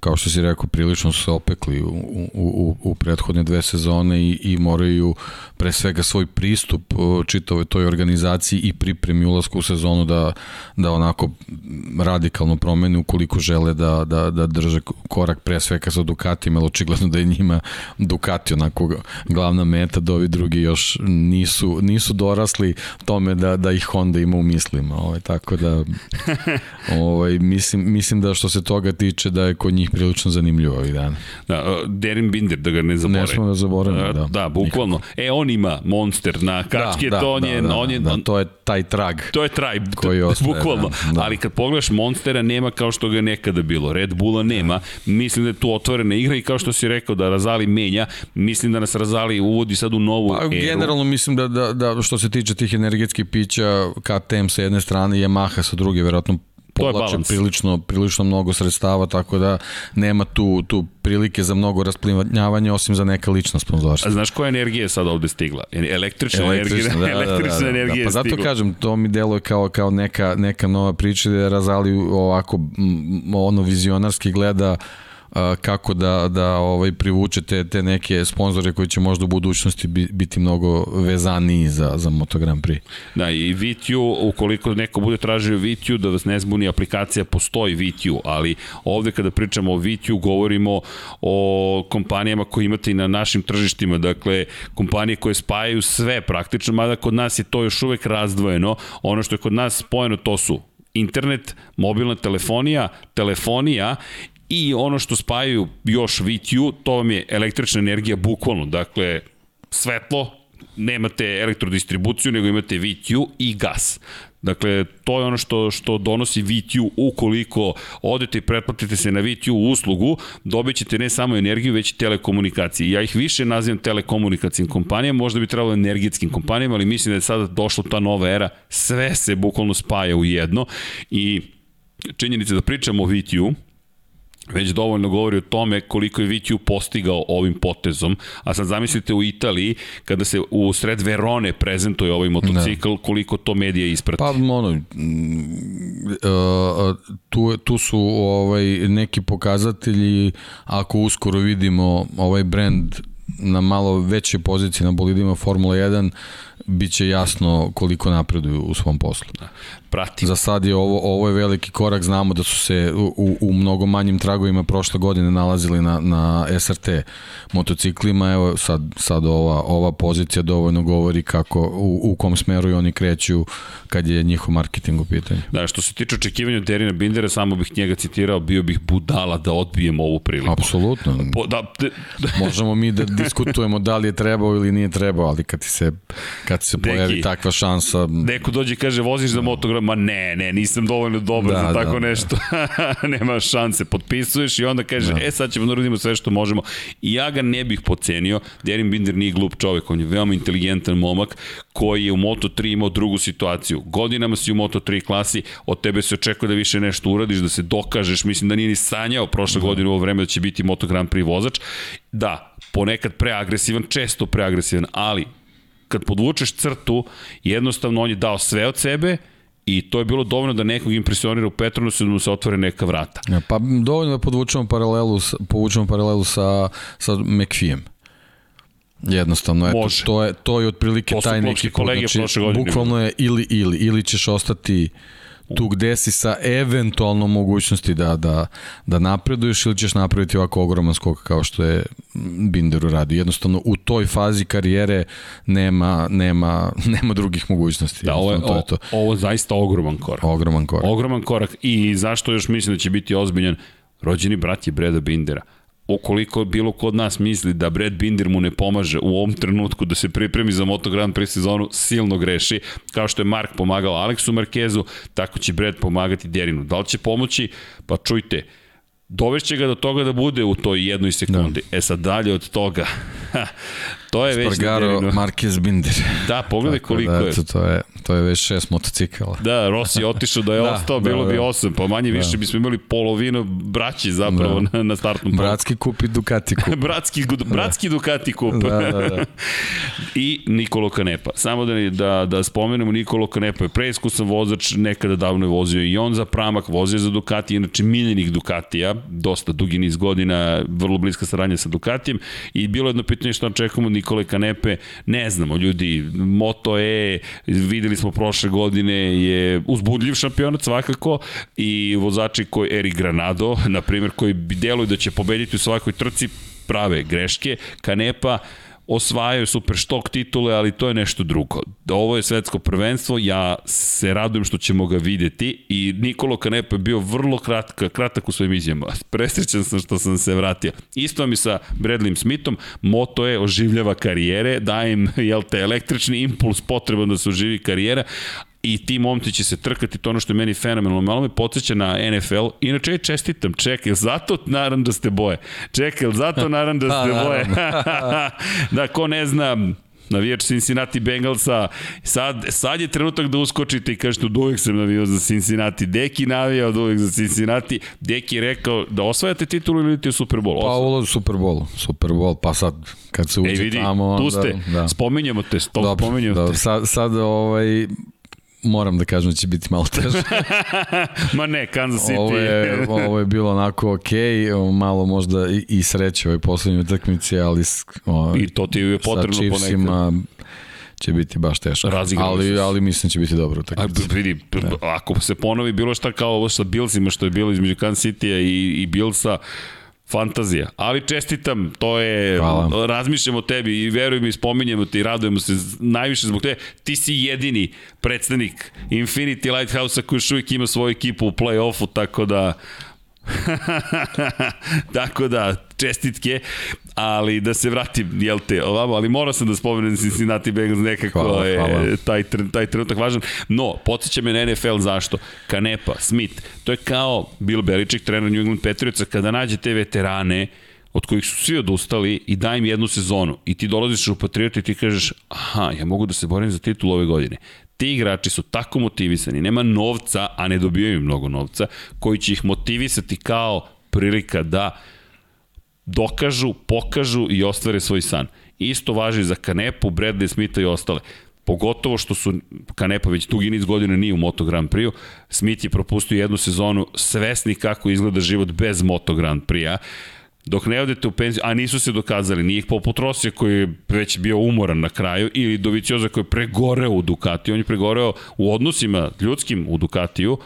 Speaker 2: kao što si rekao, prilično su se opekli u, u, u, u prethodne dve sezone i, i moraju pre svega svoj pristup čitave toj organizaciji i pripremi ulazku u sezonu da, da onako radikalno promene ukoliko žele da, da, da drže korak pre svega sa Ducati, jer očigledno da je njima Ducati onako glavna meta, da ovi drugi još nisu, nisu dorasli tome da, da ih Honda ima u mislima. Ovaj, tako da [laughs] ovaj, mislim, mislim da što se toga tiče da je kod njih prilično zanimljivo ovih dana.
Speaker 1: Da, Derin Binder, da ga ne zaboravim.
Speaker 2: Ne smo da zaboravimo,
Speaker 1: da. Da, bukvalno. Nikako. E, on ima monster na kačke, da, to on da, je...
Speaker 2: Da,
Speaker 1: on je
Speaker 2: da, to je taj trag.
Speaker 1: To je traj, koji ostaje, bukvalno. Da, da. Ali kad pogledaš monstera, nema kao što ga nekada bilo. Red Bulla nema. Mislim da je tu otvorena igra i kao što si rekao da Razali menja, mislim da nas Razali uvodi sad u novu pa, eru.
Speaker 2: Generalno mislim da, da, da što se tiče tih energetskih pića, KTM sa jedne strane, Yamaha sa druge, verovatno povlače prilično, prilično mnogo sredstava, tako da nema tu, tu prilike za mnogo rasplivanja osim za neka lična sponzorstva.
Speaker 1: A znaš koja energija je sad ovde stigla? Električna, električna energija, da, [laughs] električna da, da, da, energija
Speaker 2: da, pa zato stigla. kažem, to mi deluje kao, kao neka, neka nova priča da je Razali ovako ono vizionarski gleda uh, kako da, da ovaj, privučete te neke sponzore koji će možda u budućnosti biti mnogo vezaniji za, za Moto Grand Prix.
Speaker 1: Da, i VTU, ukoliko neko bude tražio VTU, da vas ne zbuni, aplikacija postoji VTU, ali ovde kada pričamo o VTU, govorimo o kompanijama koje imate i na našim tržištima, dakle, kompanije koje spajaju sve praktično, mada kod nas je to još uvek razdvojeno. Ono što je kod nas spojeno, to su internet, mobilna telefonija, telefonija i ono što spajaju još VTU, to vam je električna energija bukvalno, dakle svetlo, nemate elektrodistribuciju, nego imate VTU i gas. Dakle, to je ono što, što donosi VTU ukoliko odete i pretplatite se na VTU uslugu, dobit ćete ne samo energiju, već i telekomunikacije. Ja ih više nazivam telekomunikacijnim kompanijama, možda bi trebalo energetskim kompanijama, ali mislim da je sada došla ta nova era, sve se bukvalno spaja u jedno i činjenica da pričamo o VTU, već dovoljno govori o tome koliko je VTU postigao ovim potezom, a sad zamislite u Italiji, kada se u sred Verone prezentuje ovaj motocikl, ne. koliko to medija isprati.
Speaker 2: Pa, ono, uh, tu, tu su ovaj, neki pokazatelji, ako uskoro vidimo ovaj brand na malo većoj poziciji na bolidima Formula 1, bit će jasno koliko napreduju u svom poslu. Da.
Speaker 1: Prati.
Speaker 2: Za sad je ovo, ovo je veliki korak, znamo da su se u, u mnogo manjim tragovima prošle godine nalazili na, na SRT motociklima, evo sad, sad ova, ova pozicija dovoljno govori kako, u, u kom smeru oni kreću kad je njihov marketing u pitanju.
Speaker 1: Da, što se tiče očekivanja Derina Bindera, samo bih njega citirao, bio bih budala da odbijem ovu priliku.
Speaker 2: Apsolutno. Po, da, de. Možemo mi da diskutujemo da li je trebao ili nije trebao, ali kad ti se, kad se pojavi Deki, takva šansa...
Speaker 1: Neko dođe i kaže, voziš za motogram, ma ne, ne, nisam dovoljno dobar da, za tako da, nešto. Da. [laughs] Nema šanse, potpisuješ i onda kaže, da. e sad ćemo da uradimo sve što možemo. I ja ga ne bih pocenio, Derin Binder nije glup čovek, on je veoma inteligentan momak koji je u Moto3 imao drugu situaciju. Godinama si u Moto3 klasi, od tebe se očekuje da više nešto uradiš, da se dokažeš, mislim da nije ni sanjao prošle da. godine u ovo vreme da će biti Moto Grand Prix vozač. Da, ponekad preagresivan, često preagresivan, ali kad podvučeš crtu, jednostavno on je dao sve od sebe, I to je bilo dovoljno da nekog impresionira u Petronusu da mu se otvore neka vrata.
Speaker 2: Ja, pa dovoljno da podvučemo paralelu, povučemo paralelu sa, sa McPhee-em. Jednostavno, eto, Može. to je, to je otprilike to taj neki put. Znači, bukvalno je ili, ili, ili ćeš ostati tu gde si sa eventualno mogućnosti da, da, da napreduješ ili ćeš napraviti ovako ogroman skok kao što je Binder uradio. Jednostavno u toj fazi karijere nema, nema, [laughs] nema drugih mogućnosti.
Speaker 1: Da, ovo je, to je to. ovo je zaista ogroman korak.
Speaker 2: Ogroman korak.
Speaker 1: Ogroman korak i zašto još mislim da će biti ozbiljan rođeni brat je Breda Bindera ukoliko bilo kod nas misli da Brad Binder mu ne pomaže u ovom trenutku da se pripremi za Moto Grand Prix sezonu, silno greši. Kao što je Mark pomagao Aleksu Markezu, tako će Brad pomagati Derinu. Da li će pomoći? Pa čujte, dovešće ga do toga da bude u toj jednoj sekundi. Da. E sad dalje od toga, [laughs] to je već...
Speaker 2: Spargaro, Marquez Binder.
Speaker 1: Da, pogledaj Tako koliko da, je.
Speaker 2: To je, to je već šest motocikala.
Speaker 1: Da, Rossi je otišao da je [laughs] da, ostao, da, bilo da, bi osam, pa manje da. više bismo imali polovinu braći zapravo da. na, na startnom
Speaker 2: polu. Bratski kup i Ducati kup. [laughs]
Speaker 1: bratski, bratski da. Ducati kup. da, da, da. [laughs] I Nikolo Kanepa. Samo da, da, da spomenemo, Nikolo Kanepa je preiskusan vozač, nekada davno je vozio i on za Pramak, vozio za Ducati, inače miljenih Ducatija, dosta dugi niz godina, vrlo bliska saradnja sa Ducatijem i bilo jedno pitanje što očekujemo od Nikole Kanepe, ne znamo ljudi, Moto E, videli smo prošle godine je uzbudljiv šampionat svakako i vozači koji Eri Granado, na primjer, koji deluju da će pobediti u svakoj trci, prave greške, Kanepa osvajaju super štok titule, ali to je nešto drugo. Ovo je svetsko prvenstvo, ja se radujem što ćemo ga videti i Nikolo Kanepa je bio vrlo kratka, kratak u svojim izjama. [laughs] Presrećan sam što sam se vratio. Isto mi sa Bradley Smithom, moto je oživljava karijere, daje im [laughs] jel te, električni impuls potreban da se oživi karijera, i ti momci će se trkati, to ono što je meni fenomenalno, malo me podsjeća na NFL, inače je čestitam, čekaj, zato naravno da ste boje, čekaj, zato naravno da [laughs] ste boje, [laughs] da ko ne zna, navijač Cincinnati Bengalsa, sad, sad je trenutak da uskočite i kažete od uvek sam navijao za Cincinnati, Deki navija od uvek za Cincinnati, Deki je rekao da osvajate titulu ili idete u Super Bowl?
Speaker 2: Pa ovo Super Bowl, Super Bowl, pa sad kad se uđe Ej, vidi, tamo...
Speaker 1: Tu ste, da, da. spominjemo te, stop, dobro, spominjemo
Speaker 2: dobro, te. Sad, sad ovaj, moram da kažem da će biti malo teže. [laughs]
Speaker 1: Ma ne, Kansas City.
Speaker 2: ovo, je, [laughs] ovo je bilo onako ok, malo možda i, i sreće ovoj poslednjoj utakmici, ali
Speaker 1: o, I to ti je potrebno sa Chiefsima,
Speaker 2: će biti baš teško. ali, ali mislim da će biti dobro.
Speaker 1: Tako. A, vidi, da. ako se ponovi bilo šta kao ovo sa Billsima što je bilo između Kansas City-a i, i Billsa, Fantazija. Ali čestitam, to je, Hvala. razmišljamo o tebi i verujemo i spominjemo te i radujemo se najviše zbog te. Ti si jedini predstavnik Infinity Lighthouse-a koji još uvijek ima svoju ekipu u play-offu, tako da [laughs] tako da, čestitke, ali da se vratim, jel te, ovamo, ali morao sam da spomenem Cincinnati Bengals nekako hvala, je hvala. taj, taj trenutak važan. No, podsjeća me na NFL zašto? Kanepa, Smith, to je kao Bill Belichick, trener New England Patriotsa, kada nađe te veterane, od kojih su svi odustali i daj im jednu sezonu i ti dolaziš u Patriot i ti kažeš aha, ja mogu da se borim za titul ove godine. Ti igrači su tako motivisani, nema novca, a ne dobijaju mnogo novca, koji će ih motivisati kao prilika da dokažu, pokažu i ostvare svoj san. Isto važi za Kanepu, Bradley Smitha i ostale. Pogotovo što su Kanepa već dugi niz godina nije u Moto Grand Prix-u. Smith je propustio jednu sezonu svesni kako izgleda život bez Moto Grand Prix-a dok ne odete u penziju, a nisu se dokazali, nije ih poput Rosija koji je već bio umoran na kraju, ili Dovicioza koji je pregoreo u Ducatiju, on je pregoreo u odnosima ljudskim u Ducatiju,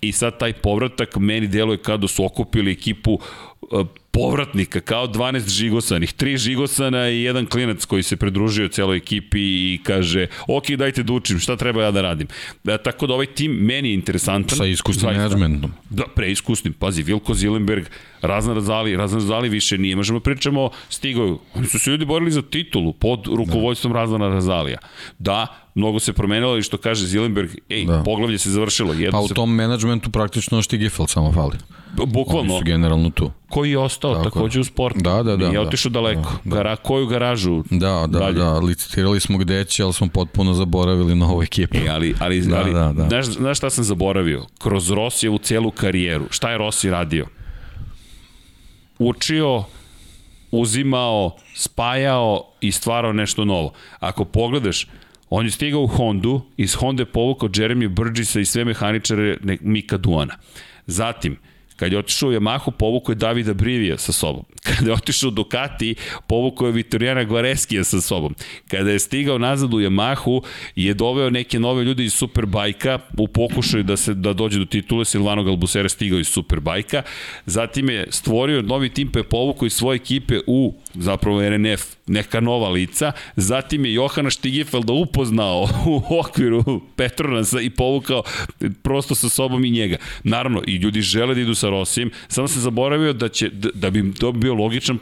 Speaker 1: i sad taj povratak meni deluje kao da su okupili ekipu e, povratnika, kao 12 žigosanih, tri žigosana i jedan klinac koji se pridružio celoj ekipi i kaže, ok, dajte da učim, šta treba ja da radim. Da, tako da ovaj tim meni je interesantan.
Speaker 2: Sa iskusnim menadžmentom.
Speaker 1: Da, preiskusnim. Pazi, Vilko Zilenberg, Razna Razali, Razna Razali više nije. Možemo da pričamo, stigaju. Oni su se ljudi borili za titulu pod rukovodstvom da. Razna Razalija. Da, mnogo se promenilo i što kaže Zilenberg, ej, da. poglavlje se završilo.
Speaker 2: Jedno pa u
Speaker 1: se...
Speaker 2: tom menadžmentu praktično Štigifeld samo fali.
Speaker 1: Bukvalno.
Speaker 2: Oni su generalno tu.
Speaker 1: Koji je ostao Tako. takođe u sportu.
Speaker 2: Da, da, da.
Speaker 1: Nije
Speaker 2: da,
Speaker 1: otišao daleko. Da, da. Gara, koju garažu?
Speaker 2: Da, da, dalje. da. Licitirali smo gde će, ali smo potpuno zaboravili na ovu ekipu.
Speaker 1: E, ali, ali, da, ali da, da. Znaš, znaš šta sam zaboravio? Kroz Rosijevu celu karijeru. Šta je Rossi radio? Učio, uzimao, spajao i stvarao nešto novo. Ako pogledaš, On je stigao u Hondu, iz Honda je povukao Jeremy Burgessa i sve mehaničare Mika Duana. Zatim, Kad je otišao u Yamahu, povukao je Davida Brivija sa sobom. [laughs] Kada je otišao u Ducati, povukao je Vitorijana Gvareskija sa sobom. Kada je stigao nazad u Yamahu, je doveo neke nove ljude iz Superbajka u pokušaju da se da dođe do titule. Silvano Galbusera stigao iz Superbajka. Zatim je stvorio novi tim pa je povukao iz svoje ekipe u zapravo RNF, neka nova lica. Zatim je Johana Stigifelda upoznao u okviru Petronasa i povukao prosto sa sobom i njega. Naravno, i ljudi žele da idu sa Rosijem, samo se zaboravio da će, da, da bi to bio logičan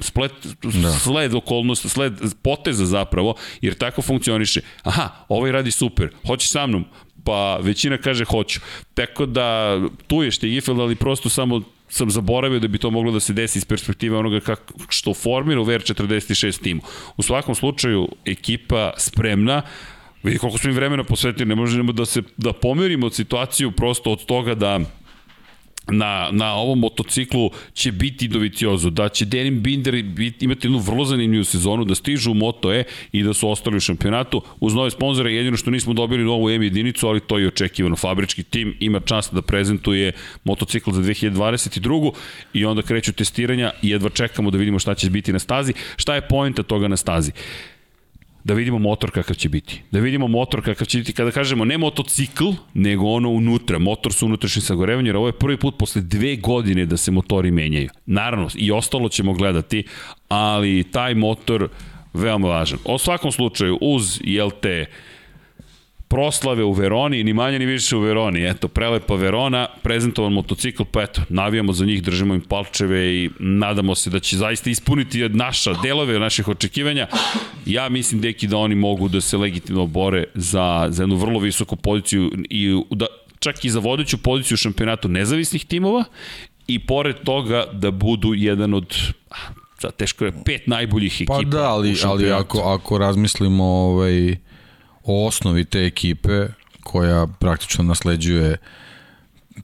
Speaker 1: splet, da. sled okolnosti, sled poteza zapravo, jer tako funkcioniše. Aha, ovaj radi super, hoćeš sa mnom, pa većina kaže hoću. Tako da tu je Štigifeld, ali prosto samo sam zaboravio da bi to moglo da se desi iz perspektive onoga kako, što formira u VR46 timu. U svakom slučaju, ekipa spremna, vidi koliko smo im vremena posvetili, ne možemo da se da pomerimo situaciju prosto od toga da na, na ovom motociklu će biti Doviciozo, da će Denim Binder biti, imati jednu vrlo zanimljivu sezonu, da stižu u Moto E i da su ostali u šampionatu. Uz nove sponzore jedino što nismo dobili novu M jedinicu, ali to je očekivano. Fabrički tim ima čast da prezentuje motocikl za 2022. i onda kreću testiranja i jedva čekamo da vidimo šta će biti na stazi. Šta je pojenta toga na stazi? Da vidimo motor kakav će biti. Da vidimo motor kakav će biti, kada kažemo ne motocikl, nego ono unutra, motor sa unutrašnjim sagorevanjem, jer ovo je prvi put posle dve godine da se motori menjaju. Naravno, i ostalo ćemo gledati, ali taj motor veoma važan. O svakom slučaju, uz, jel te, proslave u Veroni, ni manje ni više u Veroni. Eto, prelepa Verona, prezentovan motocikl, pa eto, navijamo za njih, držimo im palčeve i nadamo se da će zaista ispuniti naša delove naših očekivanja. Ja mislim, deki, da oni mogu da se legitimno bore za, za jednu vrlo visoku poziciju i da, čak i za vodeću poziciju u šampionatu nezavisnih timova i pored toga da budu jedan od za teško je pet najboljih ekipa.
Speaker 2: Pa da, ali, ali ako, ako razmislimo ovaj, o osnovi te ekipe koja praktično nasleđuje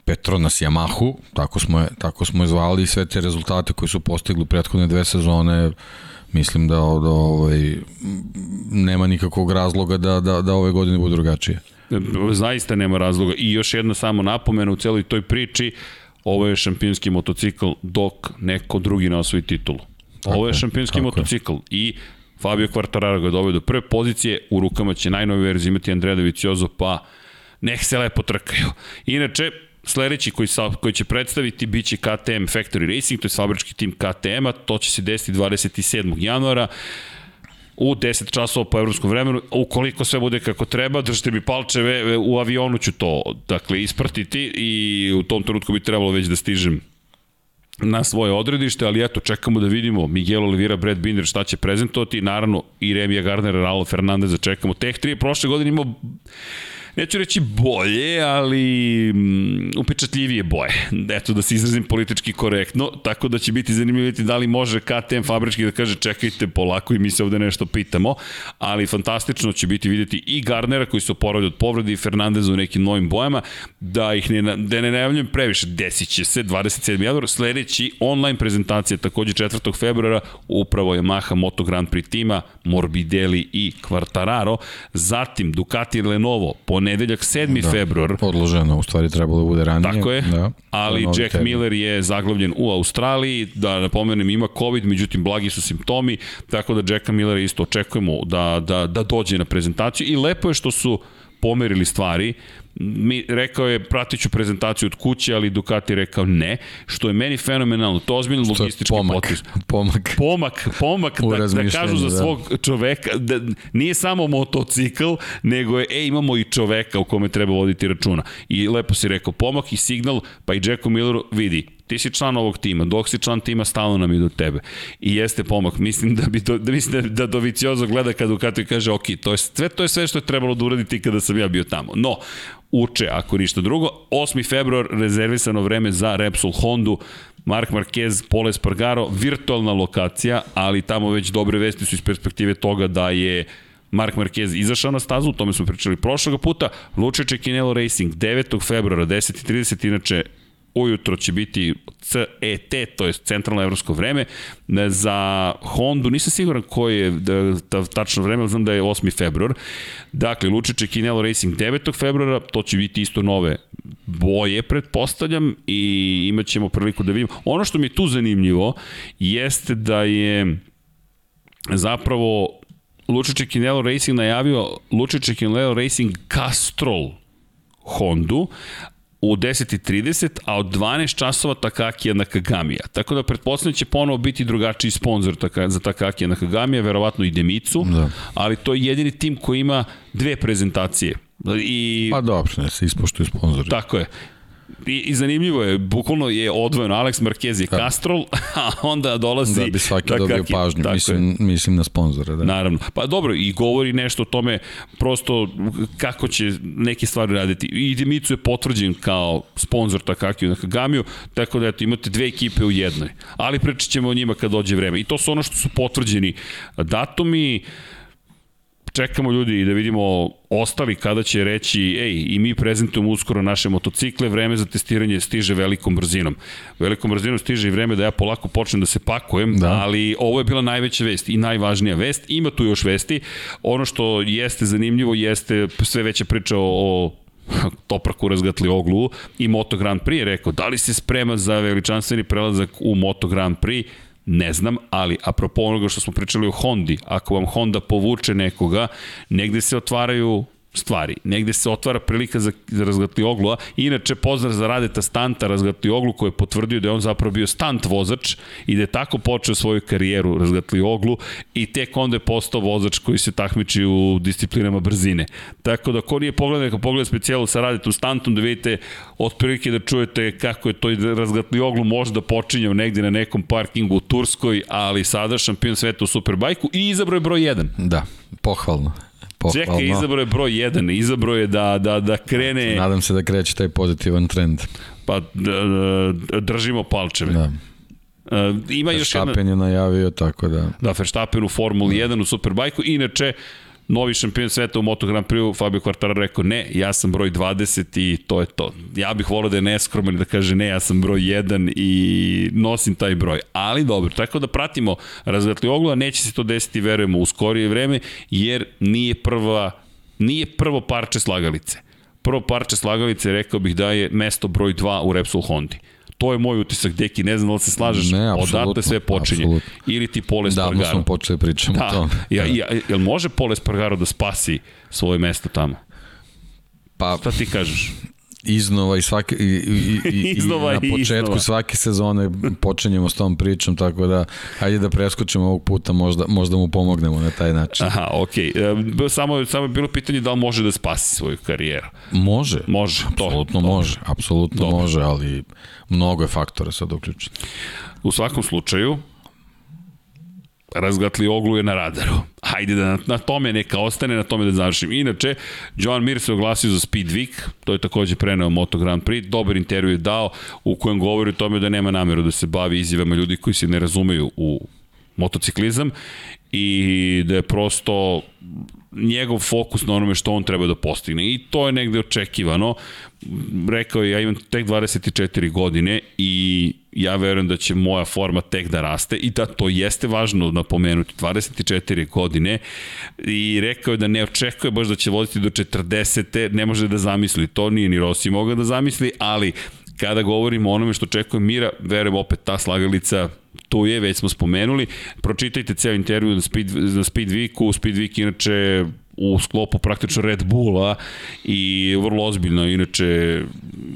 Speaker 2: Petronas Yamahu, tako smo je, tako smo je zvali i sve te rezultate koje su postigli u prethodne dve sezone, mislim da, da ovaj, nema nikakvog razloga da, da, da ove godine bude drugačije.
Speaker 1: Zaista nema razloga. I još jedna samo napomena u celoj toj priči, ovo je šampionski motocikl dok neko drugi ne osvoji titulu. Ovo je šampionski motocikl je. i Fabio Quartararo ga doveo do prve pozicije, u rukama će najnovi verziji imati Andrea Doviciozo, pa nek se lepo trkaju. Inače, sledeći koji, sa, koji će predstaviti biće KTM Factory Racing, to je fabrički tim KTM-a, to će se desiti 27. januara u 10 časova po evropskom vremenu, ukoliko sve bude kako treba, držite mi palčeve, u avionu ću to dakle, ispratiti i u tom trenutku bi trebalo već da stižem na svoje odredište, ali eto, čekamo da vidimo Miguel Oliveira, Brad Binder šta će prezentovati, naravno i Remija Gardnera, Raul Fernandeza čekamo. Teh 3 prošle godine imao neću reći bolje, ali um, upečatljivije boje. Eto, da se izrazim politički korektno, tako da će biti zanimljivo da li može KTM fabrički da kaže čekajte polako i mi se ovde nešto pitamo, ali fantastično će biti videti i Garnera koji se oporavlja od povrede i Fernandeza u nekim novim bojama, da ih ne, da ne najavljujem previše, desit će se 27. januar, sledeći online prezentacija takođe 4. februara, upravo je Maha Moto Grand Prix tima, Morbidelli i Quartararo, zatim Ducati Lenovo, po ponedeljak 7. Da, februar.
Speaker 2: Odloženo, u stvari trebalo da bude ranije.
Speaker 1: Tako je,
Speaker 2: da,
Speaker 1: ali Jack
Speaker 2: termin.
Speaker 1: Miller je zaglavljen u Australiji, da napomenem ima COVID, međutim blagi su simptomi, tako da Jacka Millera isto očekujemo da, da, da dođe na prezentaciju i lepo je što su pomerili stvari, mi, rekao je pratit ću prezentaciju od kuće, ali Ducati rekao ne, što je meni fenomenalno, to je ozbiljno logistički
Speaker 2: pomak,
Speaker 1: potez. [laughs]
Speaker 2: pomak.
Speaker 1: Pomak, pomak, da, da kažu za
Speaker 2: da.
Speaker 1: svog čoveka, da nije samo motocikl, nego je, e, imamo i čoveka u kome treba voditi računa. I lepo si rekao, pomak i signal, pa i Jacku Milleru, vidi, ti si član ovog tima, dok si član tima, stalno nam ide do tebe. I jeste pomak. Mislim da bi do, da [laughs] mislim da, da Doviciozo gleda kad Ducati kaže, ok, to je sve, to je sve što je trebalo da uraditi kada sam ja bio tamo. No, uče, ako ništa drugo. 8. februar, rezervisano vreme za Repsol Hondu, Mark Marquez, Pole Spargaro, virtualna lokacija, ali tamo već dobre vesti su iz perspektive toga da je Mark Marquez izašao na stazu, o tome smo pričali prošlog puta, Luče Čekinelo Racing 9. februara 10.30, inače ujutro će biti CET, to je centralno evropsko vreme, za Hondu, nisam siguran koje je da, ta, tačno vreme, ali znam da je 8. februar. Dakle, Lučiće Kinelo Racing 9. februara, to će biti isto nove boje, pretpostavljam, i imat ćemo priliku da vidimo. Ono što mi je tu zanimljivo jeste da je zapravo Lučiće Kinelo Racing najavio Lučiće Kinelo Racing Castrol Hondu, u 10.30, a od 12 časova Takakija Nakagamija. Tako da pretpostavljam da će ponovo biti drugačiji sponsor taka, za Takakija Nakagamija, verovatno i Demicu,
Speaker 2: Da.
Speaker 1: ali to je jedini tim koji ima dve prezentacije. I,
Speaker 2: Pa dobro, ne se ispoštuju sponzori.
Speaker 1: tako je. I, I zanimljivo je, bukvalno je odvojeno, Alex Marquez je Castrol, [laughs] a onda dolazi...
Speaker 2: Da bi svaki dobio pažnju,
Speaker 1: tako je.
Speaker 2: mislim, mislim na sponzore. Da.
Speaker 1: Naravno. Pa dobro, i govori nešto o tome prosto kako će neke stvari raditi. I Dimicu je potvrđen kao sponsor Takakiju na Kagamiju, tako da eto, imate dve ekipe u jednoj. Ali pričat ćemo o njima kad dođe vreme. I to su ono što su potvrđeni datumi, čekamo ljudi da vidimo ostali kada će reći ej, i mi prezentujemo uskoro naše motocikle, vreme za testiranje stiže velikom brzinom. Velikom brzinom stiže i vreme da ja polako počnem da se pakujem, da. ali ovo je bila najveća vest i najvažnija vest. Ima tu još vesti. Ono što jeste zanimljivo jeste sve veća priča o, o [laughs] Topraku razgatli oglu i Moto Grand Prix je rekao da li se sprema za veličanstveni prelazak u Moto Grand Prix Ne znam, ali apropo onoga što smo pričali o Hondi, ako vam Honda povuče nekoga, negde se otvaraju stvari. Negde se otvara prilika za, za razgatli oglu. a Inače, pozdrav za Radeta Stanta, razgatli oglu, koji je potvrdio da je on zapravo bio stant vozač i da je tako počeo svoju karijeru razgatli oglu i tek onda je postao vozač koji se takmiči u disciplinama brzine. Tako da, ko nije pogledao, neka pogleda specijalu sa Radetom Stantom, da vidite otprilike da čujete kako je to razgatli oglu možda počinjao negde na nekom parkingu u Turskoj, ali sada šampion sveta u Superbajku i izabro je broj 1.
Speaker 2: Da, pohvalno. Pohvalno.
Speaker 1: Čekaj, izabro je broj 1, izabro je da, da, da krene,
Speaker 2: Nadam se da kreće taj pozitivan trend.
Speaker 1: pa držimo palčeve.
Speaker 2: Da.
Speaker 1: Uh, ima još jedna...
Speaker 2: Verstappen je najavio, tako da...
Speaker 1: Da, Verstappen u Formuli 1 u Superbajku. Inače, novi šampion sveta u Moto Grand Prix, Fabio Quartararo rekao ne, ja sam broj 20 i to je to. Ja bih volao da je neskroman i da kaže ne, ja sam broj 1 i nosim taj broj. Ali dobro, tako da pratimo razgatli oglu, neće se to desiti, verujemo, u skorije vreme, jer nije prva nije prvo parče slagalice. Prvo parče slagalice, rekao bih da je mesto broj 2 u Repsol Hondi. To je moj utisak, Deki, ne znam da li se slažeš,
Speaker 2: Ne,
Speaker 1: odatle sve počinje.
Speaker 2: apsolutno.
Speaker 1: Ili ti Pole
Speaker 2: Davno
Speaker 1: Spargaro.
Speaker 2: smo počeli pričamo o
Speaker 1: Da,
Speaker 2: tome.
Speaker 1: ja, ja, jel može Pole Spargaro da spasi svoje mesto tamo?
Speaker 2: Pa,
Speaker 1: Šta ti kažeš?
Speaker 2: Iznova i svake i, i, i, i
Speaker 1: Iznova
Speaker 2: na
Speaker 1: i
Speaker 2: početku
Speaker 1: iznova.
Speaker 2: svake sezone počinjemo s tom pričom tako da hajde da preskočimo ovog puta možda možda mu pomognemo na taj način.
Speaker 1: Aha, okej. Okay. Samo, samo je bilo pitanje da li može da spasi svoju karijeru.
Speaker 2: Može.
Speaker 1: Može, to.
Speaker 2: Apsolutno
Speaker 1: Dobro.
Speaker 2: može, apsolutno može, ali mnogo je faktora sad uključiti.
Speaker 1: U svakom slučaju, razgatli oglu je na radaru. Hajde da na, na tome neka ostane, na tome da završim. Inače, Joan Mir se oglasio za Speed Week, to je takođe preneo Moto Grand Prix, dobar intervju je dao u kojem govori o tome da nema nameru da se bavi izjavama ljudi koji se ne razumeju u motociklizam i da je prosto njegov fokus na onome što on treba da postigne i to je negde očekivano rekao je ja imam tek 24 godine i ja verujem da će moja forma tek da raste i da to jeste važno napomenuti, 24 godine i rekao je da ne očekuje baš da će voditi do 40. ne može da zamisli, to nije ni Rossi mogao da zamisli, ali kada govorimo o onome što očekuje Mira, verujem opet ta slagalica tu je, već smo spomenuli. Pročitajte ceo intervju na Speed, na Speedweeku. Speedweek inače u sklopu praktično Red Bulla i vrlo ozbiljno, inače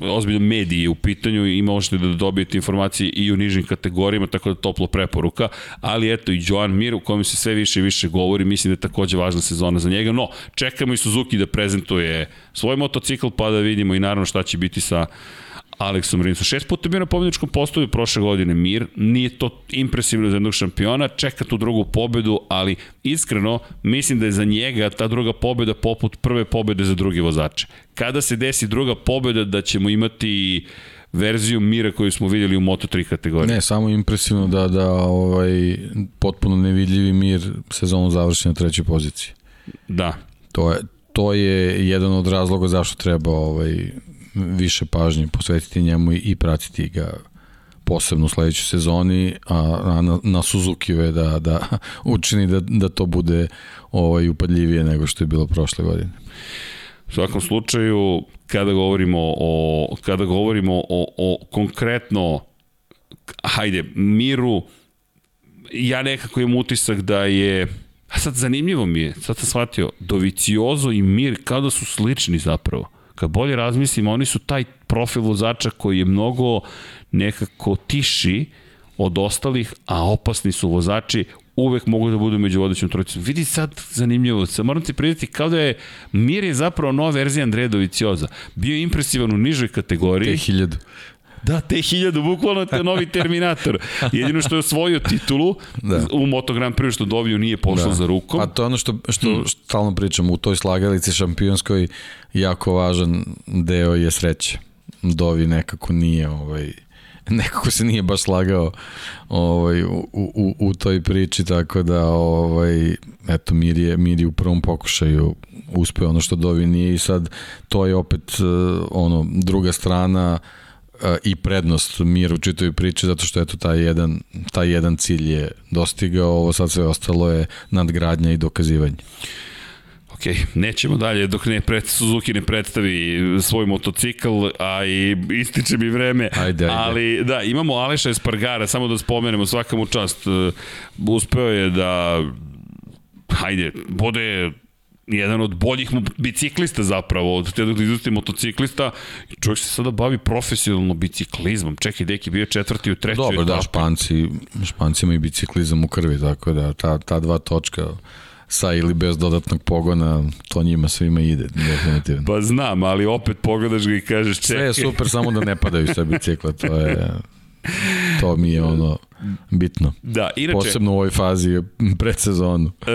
Speaker 1: ozbiljno mediji u pitanju i možete da dobijete informacije i u nižim kategorijama, tako da toplo preporuka, ali eto i Joan Mir u kojem se sve više i više govori, mislim da je takođe važna sezona za njega, no čekamo i Suzuki da prezentuje svoj motocikl pa da vidimo i naravno šta će biti sa Aleksom Rinsom. Šest puta bio na pobjedičkom postoju prošle godine Mir, nije to impresivno za jednog šampiona, čeka tu drugu pobedu, ali iskreno mislim da je za njega ta druga pobeda poput prve pobede za drugi vozače. Kada se desi druga pobeda da ćemo imati verziju mira koju smo videli u Moto3 kategoriji.
Speaker 2: Ne, samo impresivno da, da ovaj, potpuno nevidljivi mir sezonu završi na trećoj poziciji.
Speaker 1: Da.
Speaker 2: To je, to je jedan od razloga zašto treba ovaj, više pažnje posvetiti njemu i pratiti ga posebno u sledećoj sezoni, a, na, na Suzuki je da, da [laughs] učini da, da to bude ovaj, upadljivije nego što je bilo prošle godine.
Speaker 1: U svakom slučaju, kada govorimo o, kada govorimo o, o konkretno hajde, miru, ja nekako imam utisak da je a sad zanimljivo mi je, sad sam shvatio, Doviciozo i Mir kao da su slični zapravo kad bolje razmislim, oni su taj profil vozača koji je mnogo nekako tiši od ostalih, a opasni su vozači, uvek mogu da budu među vodećim trojicom. Vidi sad zanimljivo, sad moram ti pridati kao da je Mir je zapravo nova verzija Andreja Dovicioza. Bio je impresivan u nižoj kategoriji.
Speaker 2: Te hiljadu.
Speaker 1: Da, te hiljadu, bukvalno te novi Terminator. Jedino što je osvojio titulu da. u Moto Grand Prix što Doviju nije pošao da. za rukom.
Speaker 2: Pa to je ono što, što hmm. stalno pričamo, u toj slagalici šampionskoj jako važan deo je sreće. Dovi nekako nije ovaj, nekako se nije baš slagao ovaj, u, u, u toj priči, tako da ovaj, eto, Mir je, Mir je u prvom pokušaju uspeo ono što Dovi nije i sad to je opet uh, ono, druga strana uh, i prednost mir u čitoj priči zato što eto taj jedan, taj jedan cilj je dostigao, ovo sad sve ostalo je nadgradnja i dokazivanje.
Speaker 1: Ok, nećemo dalje dok ne pred, Suzuki ne predstavi svoj motocikl, a i ističe mi vreme.
Speaker 2: Ajde, ajde.
Speaker 1: Ali da, imamo Aleša Espargara, samo da spomenemo svakamu čast. Uspeo je da hajde, bude jedan od boljih biciklista zapravo, od te iznosti motociklista. Čovjek se sada bavi profesionalno biciklizmom. Čekaj, deki, bio četvrti u trećoj
Speaker 2: Dobro, da, Španci, Španci imaju biciklizam u krvi, tako da ta, ta dva točka sa ili bez dodatnog pogona, to njima svima ide, definitivno.
Speaker 1: Pa znam, ali opet pogledaš ga i kažeš čekaj.
Speaker 2: Sve je super, samo da ne padaju sa bicikla, to je, [laughs] to mi je ono bitno.
Speaker 1: Da, inače...
Speaker 2: Posebno u ovoj fazi pred sezonu. E,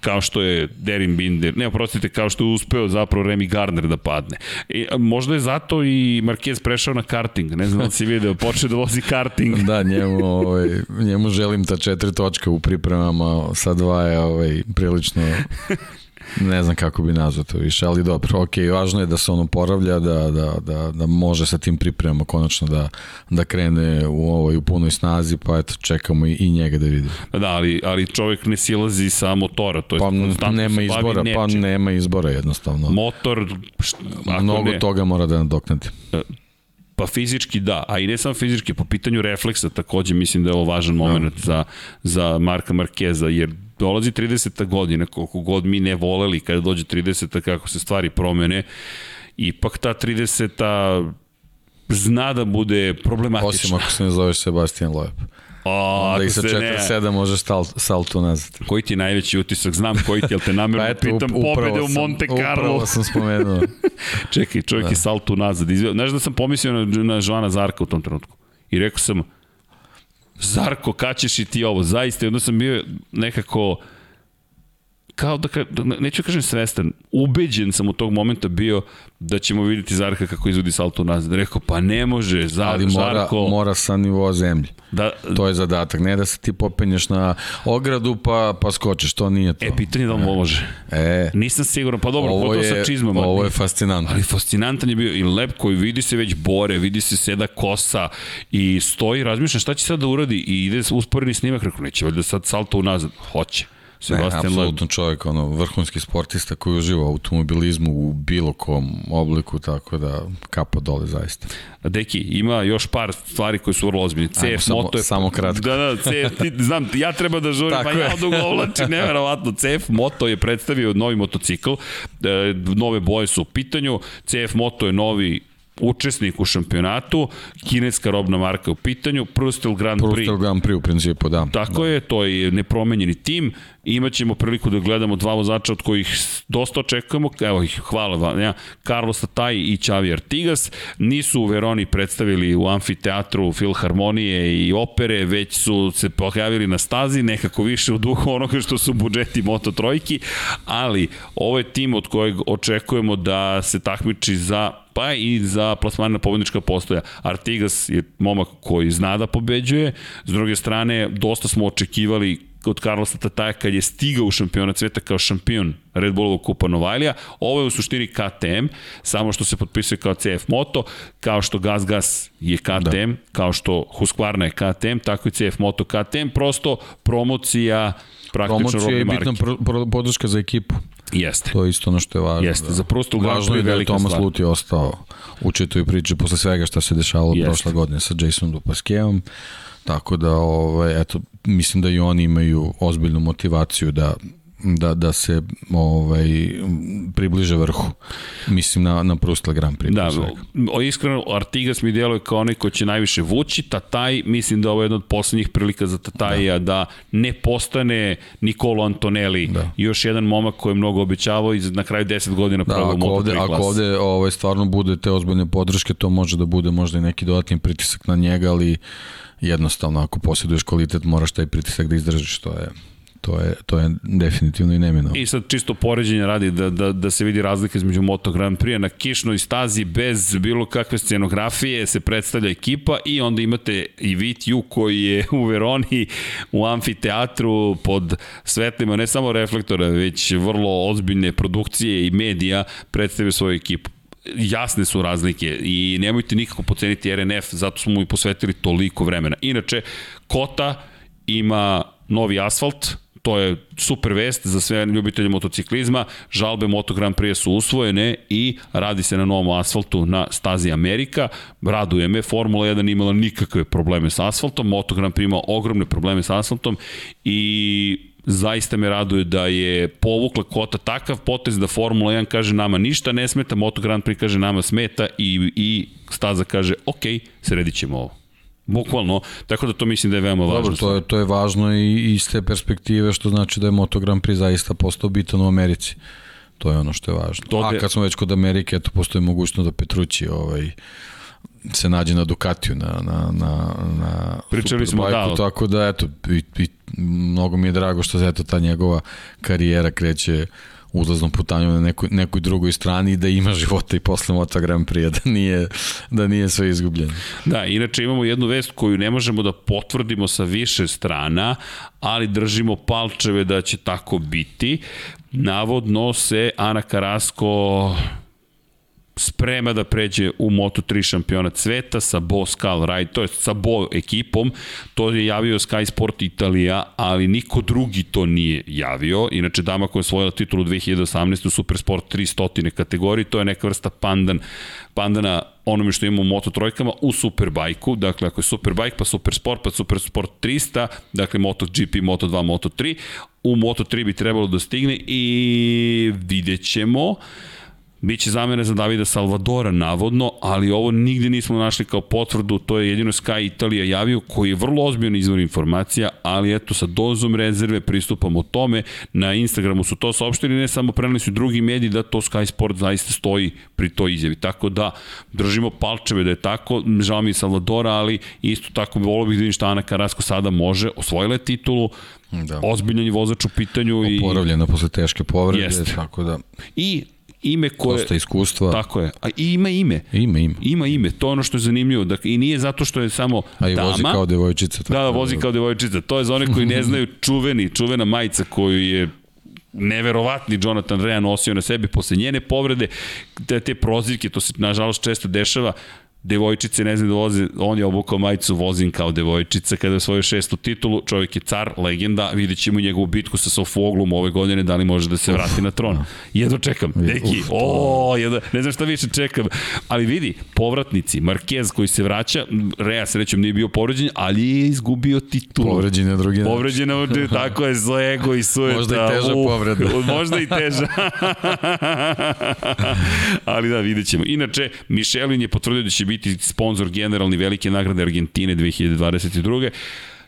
Speaker 1: kao što je Derin Binder, ne, oprostite, kao što je uspeo zapravo Remy Gardner da padne. I, možda je zato i Marquez prešao na karting, ne znam da si video, počeo da vozi karting.
Speaker 2: da, njemu, ovaj, njemu želim ta četiri točka u pripremama, sa dva je ovaj, prilično ne znam kako bi nazvao to više, ali dobro, ok, važno je da se on oporavlja, da, da, da, da može sa tim pripremama konačno da, da krene u ovoj u punoj snazi, pa eto, čekamo i, i njega da vidimo.
Speaker 1: Da, ali, ali čovjek ne silazi sa motora, to je
Speaker 2: pa nema izbora, pa nema izbora jednostavno.
Speaker 1: Motor,
Speaker 2: mnogo ne, toga mora da nadoknadi. E,
Speaker 1: Pa fizički da, a i ne samo fizički, po pitanju refleksa takođe mislim da je ovo važan moment no. za, za Marka Markeza, jer dolazi 30. godina, koliko god mi ne voleli kada dođe 30. kako se stvari promene, ipak ta 30. zna da bude problematična.
Speaker 2: Osim ako se ne zoveš Sebastian Loeb.
Speaker 1: O,
Speaker 2: Onda i sa 4-7 možeš stal, salto nazad.
Speaker 1: Koji ti je najveći utisak? Znam koji ti, ali te namjerno [laughs] pa eto, pitam pobede u Monte Carlo.
Speaker 2: Upravo sam spomenuo. [laughs]
Speaker 1: Čekaj, čovjek da. je salto nazad. Znaš da sam pomislio na, na Joana Zarka u tom trenutku. I rekao sam, Zarko, kad ćeš i ti ovo? Zaista, onda sam bio nekako kao da, da neću kažem svestan, ubeđen sam u tog momenta bio da ćemo vidjeti Zarka kako izvodi salto nazad. Rekao, pa ne može, Zar,
Speaker 2: Ali mora,
Speaker 1: Zarko...
Speaker 2: mora sa nivoa zemlje. Da, to je zadatak, ne da se ti popenješ na ogradu pa, pa skočiš, to nije to.
Speaker 1: E, pitanje da li može.
Speaker 2: E,
Speaker 1: Nisam siguran, pa dobro, ovo je, sa čizmama.
Speaker 2: Ovo je fascinantno.
Speaker 1: Ali fascinantan je bio i lep koji vidi se već bore, vidi se seda kosa i stoji, razmišlja šta će sad da uradi i ide usporeni snimak, rekao, neće valjda sad salto unazad. Hoće.
Speaker 2: Sebastian ne, apsolutno čovjek, ono, vrhunski sportista koji uživa u automobilizmu u bilo kom obliku, tako da kapa dole zaista.
Speaker 1: Deki, ima još par stvari koje su vrlo ozbiljne. CF
Speaker 2: samo,
Speaker 1: Moto je...
Speaker 2: Samo kratko.
Speaker 1: Da, da, CF, ti, znam, ja treba da žurim, pa ja odugovlačim, neverovatno. CF Moto je predstavio novi motocikl, e, nove boje su u pitanju, CF Moto je novi učesnik u šampionatu, kineska robna marka u pitanju, Prustel Grand Prix.
Speaker 2: Prustel Grand Prix u principu, da.
Speaker 1: Tako
Speaker 2: da.
Speaker 1: je, to je nepromenjeni tim. Imaćemo priliku da gledamo dva vozača od kojih dosta očekujemo. Evo ih, hvala vam. Ja, Carlos Tataj i Xavi Artigas nisu u Veroni predstavili u amfiteatru filharmonije i opere, već su se pojavili na stazi, nekako više u duhu onoga što su budžeti Moto Trojki, ali ovo je tim od kojeg očekujemo da se takmiči za pa i za plasman na pobednička postoja. Artigas je momak koji zna da pobeđuje, s druge strane, dosta smo očekivali od Carlosa Tataja kad je stigao u šampionat sveta kao šampion Red Bullovog kupa Novajlija. Ovo je u suštini KTM, samo što se potpisuje kao CF Moto, kao što Gas Gas je KTM, da. kao što Husqvarna je KTM, tako i CF Moto KTM, prosto promocija praktično
Speaker 2: Promocija je bitna podrška za ekipu.
Speaker 1: Jeste.
Speaker 2: To je isto ono što je važno.
Speaker 1: Jeste, da. za prosto
Speaker 2: Važno je da je Tomas Luti ostao u čitoj priči posle svega šta se dešavalo Jeste. prošle godine sa Jasonom Dupaskevom. Tako da, ovaj, eto, mislim da i oni imaju ozbiljnu motivaciju da da, da se ovaj, približe vrhu. Mislim na, na Prustel Grand Prix.
Speaker 1: Da, o, iskreno, Artigas mi djeluje kao onaj ko će najviše vući, Tataj, mislim da ovo je jedna od poslednjih prilika za Tataja da, da ne postane Nikolo Antonelli, da. još jedan momak koji je mnogo obećavao i na kraju 10 godina
Speaker 2: da,
Speaker 1: probao
Speaker 2: ako ovde,
Speaker 1: Ako
Speaker 2: ovde ovaj, stvarno bude te ozbiljne podrške, to može da bude možda i neki dodatni pritisak na njega, ali jednostavno ako posjeduješ kvalitet moraš taj pritisak da izdržiš, to je to je, to je definitivno i nemino.
Speaker 1: I sad čisto poređenje radi da, da, da se vidi razlika između Moto Grand Prix na kišnoj stazi bez bilo kakve scenografije se predstavlja ekipa i onda imate i Vitju koji je u Veroni u amfiteatru pod svetlima ne samo reflektora već vrlo ozbiljne produkcije i medija predstavio svoju ekipu jasne su razlike i nemojte nikako poceniti RNF, zato smo mu i posvetili toliko vremena. Inače, Kota ima novi asfalt, to je super vest za sve ljubitelje motociklizma. Žalbe Moto Grand Prix su usvojene i radi se na novom asfaltu na stazi Amerika. Raduje me, Formula 1 imala nikakve probleme sa asfaltom, Moto Grand Prix ima ogromne probleme sa asfaltom i zaista me raduje da je povukla kota takav potez da Formula 1 kaže nama ništa ne smeta, Moto Grand Prix kaže nama smeta i, i staza kaže ok, sredit ćemo ovo. Bukvalno, tako da to mislim da je veoma važno.
Speaker 2: Dobro, to je, to je važno i iz te perspektive, što znači da je Moto Grand Prix zaista postao bitan u Americi. To je ono što je važno. To A kad smo već kod Amerike, eto, postoji mogućnost da Petrući ovaj, se nađe na Ducatiju, na, na, na, na
Speaker 1: Pričali smo, da.
Speaker 2: Tako da, eto, i, i, mnogo mi je drago što eto, ta njegova karijera kreće uzlaznom putanju na nekoj, nekoj drugoj strani i da ima života i posle Moto Grand Prix, da nije, da nije sve izgubljeno.
Speaker 1: Da, inače imamo jednu vest koju ne možemo da potvrdimo sa više strana, ali držimo palčeve da će tako biti. Navodno se Ana Karasko sprema da pređe u Moto3 šampionat sveta sa Bo Skal Ride, to je sa Bo ekipom, to je javio Sky Sport Italija, ali niko drugi to nije javio. Inače, dama koja je osvojila titulu 2018. u Supersport 300 kategoriji, to je neka vrsta pandan, pandana onome što imamo u Moto trojkama u Superbajku, dakle ako je Superbike pa Supersport pa Supersport 300, dakle MotoGP, Moto2, Moto3, u Moto3 bi trebalo da stigne i vidjet ćemo Biće zamene za Davida Salvadora, navodno, ali ovo nigde nismo našli kao potvrdu, to je jedino Sky Italija javio, koji je vrlo ozbiljan izvor informacija, ali eto, sa dozom rezerve pristupamo tome, na Instagramu su to saopštili, ne samo preneli su drugi mediji da to Sky Sport zaista stoji pri toj izjavi, tako da držimo palčeve da je tako, žao mi je Salvadora, ali isto tako volio bih da vidim šta Ana Karasko sada može, osvojila je titulu, da. ozbiljan je vozač u pitanju.
Speaker 2: Oporavljena i... posle teške povrede, Jest. tako da...
Speaker 1: I ime koje...
Speaker 2: Dosta iskustva.
Speaker 1: Tako je. A i ima ime.
Speaker 2: Ima ime.
Speaker 1: Ima ime. To je ono što je zanimljivo. Dakle, I nije zato što je samo
Speaker 2: A i
Speaker 1: dama.
Speaker 2: vozi kao devojčica.
Speaker 1: Tako da, da, vozi kao devojčica. To je za one koji ne [laughs] znaju čuveni, čuvena majica koju je neverovatni Jonathan Rea nosio na sebi posle njene povrede, te, te prozivke, to se nažalost često dešava, devojčice ne znam da voze, on je obukao majicu vozim kao devojčica kada je svoju šestu titulu, čovjek je car, legenda, vidjet ćemo njegovu bitku sa Sofoglom ove godine, da li može da se vrati na tron. Jedno čekam, neki, o, jedno, ne znam šta više čekam, ali vidi, povratnici, Marquez koji se vraća, Rea srećom nije bio povređen, ali je izgubio titulu.
Speaker 2: Povređen je drugi
Speaker 1: način. Povređen je, [laughs] tako je, zlo ego i sujeta.
Speaker 2: Možda i teža povreda. [laughs]
Speaker 1: možda i teža. [laughs] ali da, vidjet ćemo. Inače, Michelin je potvrdio da će biti sponsor generalni velike nagrade Argentine 2022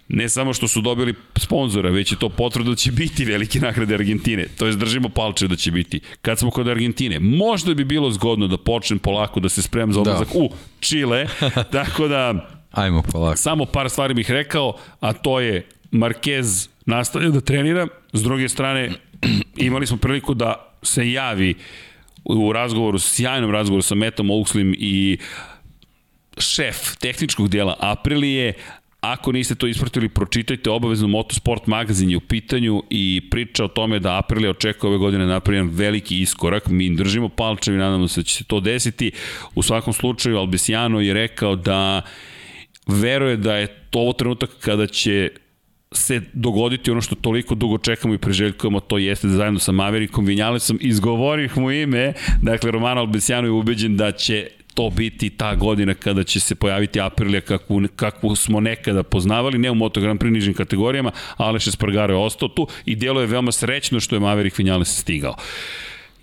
Speaker 1: ne samo što su dobili sponzora, već je to potvrda da će biti velike nagrade Argentine. To je držimo palče da će biti. Kad smo kod Argentine, možda bi bilo zgodno da počnem polako da se spremam za odlazak da. u Čile, [laughs] tako da
Speaker 2: Ajmo polako.
Speaker 1: Samo par stvari bih rekao, a to je Marquez nastavlja da trenira, s druge strane [clears throat] imali smo priliku da se javi u razgovoru, sjajnom razgovoru sa Metom Oakslim i uh, šef tehničkog dela Aprilije, Ako niste to ispratili, pročitajte obavezno Motosport magazin je u pitanju i priča o tome da Aprilia očekuje ove godine napravljen veliki iskorak. Mi držimo palčevi, nadamo se da će se to desiti. U svakom slučaju, Albesiano je rekao da veruje da je to ovo trenutak kada će se dogoditi ono što toliko dugo čekamo i preželjkujemo, to jeste da zajedno sa Maverickom Vinjalesom izgovorih mu ime, dakle Romano Albesiano je ubeđen da će to biti ta godina kada će se pojaviti Aprilia kakvu, kakvu smo nekada poznavali, ne u Moto Grand Prix nižim kategorijama, Aleš Espargaro je ostao tu i delo je veoma srećno što je Maverick Vinales stigao.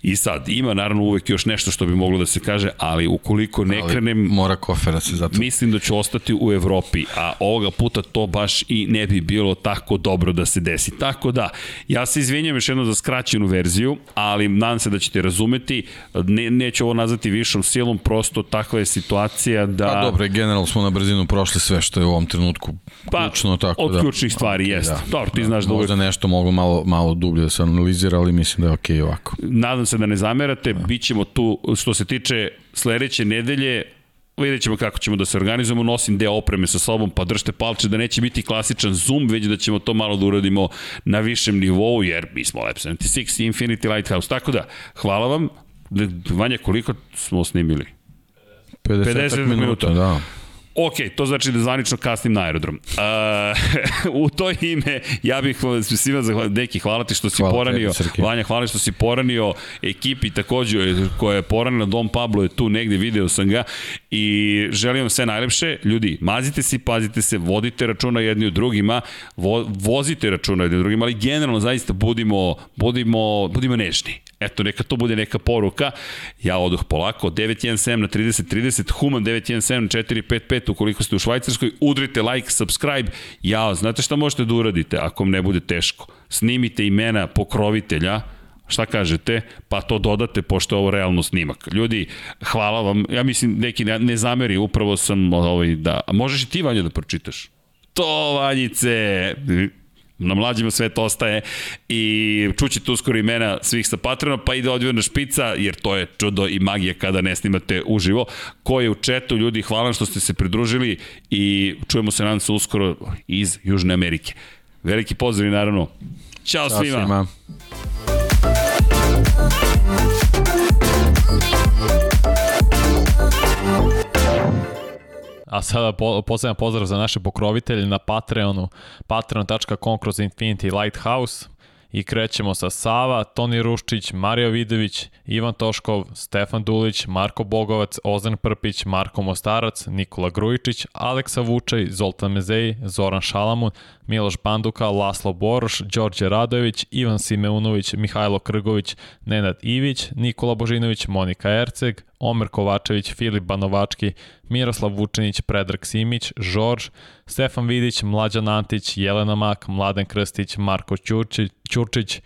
Speaker 1: I sad, ima naravno uvek još nešto što bi moglo da se kaže, ali ukoliko ne ali krenem...
Speaker 2: Mora kofera se zato.
Speaker 1: Mislim da ću ostati u Evropi, a ovoga puta to baš i ne bi bilo tako dobro da se desi. Tako da, ja se izvinjam još jedno za skraćenu verziju, ali nadam se da ćete razumeti. Ne, neću ovo nazvati višom silom, prosto takva je situacija da...
Speaker 2: Pa dobro, generalno smo na brzinu prošli sve što je u ovom trenutku pa, ključno. Tako
Speaker 1: od
Speaker 2: da,
Speaker 1: ključnih stvari, okay, jeste. Da, dobro, ti da, znaš da
Speaker 2: uvek... Možda nešto mogu malo, malo dublje da se analizira, ali mislim da je okej okay ovako.
Speaker 1: Nadam se da ne zamerate, bit ćemo tu, što se tiče sledeće nedelje, vidjet ćemo kako ćemo da se organizujemo, nosim deo opreme sa sobom, pa držite palče da neće biti klasičan Zoom, već da ćemo to malo da uradimo na višem nivou, jer mi smo Lab 76 Infinity Lighthouse. Tako da, hvala vam. Vanja, koliko smo snimili?
Speaker 2: 50, 50 minuta. minuta. Da.
Speaker 1: Ok, to znači da zvanično kasnim na aerodrom. Uh, [laughs] u to ime, ja bih svima zahvalio, Deki, hvala ti što si hvala poranio, tebi, Vanja, hvala što si poranio ekipi takođe koja je poranila, Dom Pablo je tu negde, video sam ga i želim vam sve najlepše. Ljudi, mazite se, pazite se, vodite računa jedni u drugima, vo, vozite računa jedni u drugima, ali generalno zaista budimo, budimo, budimo nežni. Eto, neka to bude neka poruka. Ja odoh polako, 917 na 3030, Human 917 na 455, ukoliko ste u Švajcarskoj, udrite like, subscribe. Ja, znate šta možete da uradite ako vam ne bude teško? Snimite imena pokrovitelja, šta kažete, pa to dodate pošto je ovo realno snimak. Ljudi, hvala vam, ja mislim, neki ne, ne zameri, upravo sam, ovaj, da, možeš i ti, Vanja, da pročitaš? To, Vanjice, na mlađima sve to ostaje i čućete uskoro imena svih sa Patrona, pa ide odvijena špica, jer to je čudo i magija kada ne snimate uživo. Ko je u četu, ljudi, hvala što ste se pridružili i čujemo se nadam se uskoro iz Južne Amerike. Veliki pozdrav i naravno, Ćao, Ćao svima. svima.
Speaker 3: A sada po, posljedan pozdrav za naše pokrovitelje na Patreonu, patreon.com kroz Infinity Lighthouse. I krećemo sa Sava, Toni Ruščić, Mario Vidović, Ivan Toškov, Stefan Dulić, Marko Bogovac, Ozan Prpić, Marko Mostarac, Nikola Grujičić, Aleksa Vučaj, Zoltan Mezej, Zoran Šalamun, Miloš Banduka, Laslo Boroš, Đorđe Radojević, Ivan Simeunović, Mihajlo Krgović, Nenad Ivić, Nikola Božinović, Monika Erceg, Omer Kovačević, Filip Banovački, Miroslav Vučinić, Predrag Simić, Žorž, Stefan Vidić, Mlađan Antić, Jelena Mak, Mladen Krstić, Marko Ćurčić, Ćurčić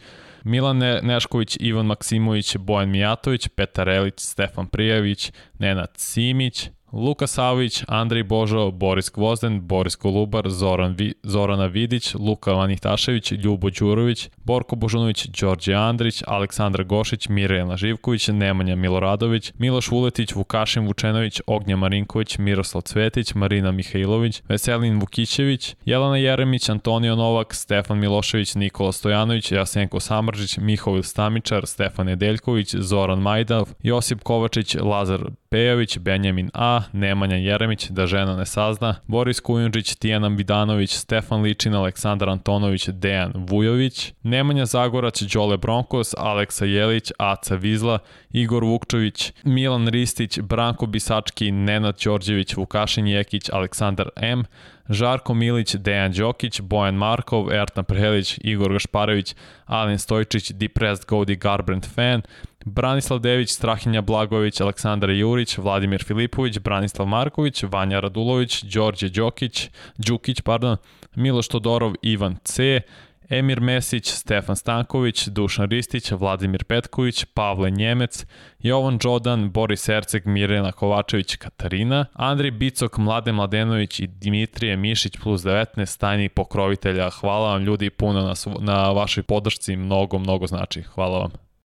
Speaker 3: Milan Nešković, Ivan Maksimović, Bojan Mijatović, Petar Elić, Stefan Prijević, Nenad Simić, Luka Savić, Andrej Božo, Boris Gvozden, Boris Kolubar, Zoran Vi, Zorana Vidić, Luka Vanihtašević, Ljubo Đurović, Borko Božunović, Đorđe Andrić, Aleksandar Gošić, Mirjana Živković, Nemanja Miloradović, Miloš Vuletić, Vukašin Vučenović, Ognja Marinković, Miroslav Cvetić, Marina Mihajlović, Veselin Vukićević, Jelena Jeremić, Antonio Novak, Stefan Milošević, Nikola Stojanović, Jasenko Samržić, Mihovil Stamičar, Stefan Nedeljković, Zoran Majdav, Josip Kovačić, Lazar Pejović, Benjamin A, Nemanja Jeremić, da žena ne sazna, Boris Kujundžić, Tijana Vidanović, Stefan Ličin, Aleksandar Antonović, Dejan Vujović, Nemanja Zagorac, Đole Bronkos, Aleksa Jelić, Aca Vizla, Igor Vukčović, Milan Ristić, Branko Bisački, Nenad Đorđević, Vukašin Jekić, Aleksandar M, Žarko Milić, Dejan Đokić, Bojan Markov, Ertan Prehelić, Igor Gašparević, Alen Stojčić, Depressed Godi Garbrandt fan, Branislav Dević, Strahinja Blagović, Aleksandar Jurić, Vladimir Filipović, Branislav Marković, Vanja Radulović, Đorđe Đokić, Đukić, pardon, Miloš Todorov, Ivan C, Emir Mesić, Stefan Stanković, Dušan Ristić, Vladimir Petković, Pavle Njemec, Jovan Đodan, Boris Erceg, Mirjana Kovačević, Katarina, Andri Bicok, Mladen Mladenović i Dimitrije Mišić plus 19, tajni pokrovitelja. Hvala vam ljudi puno na, na vašoj podršci, mnogo, mnogo znači. Hvala vam.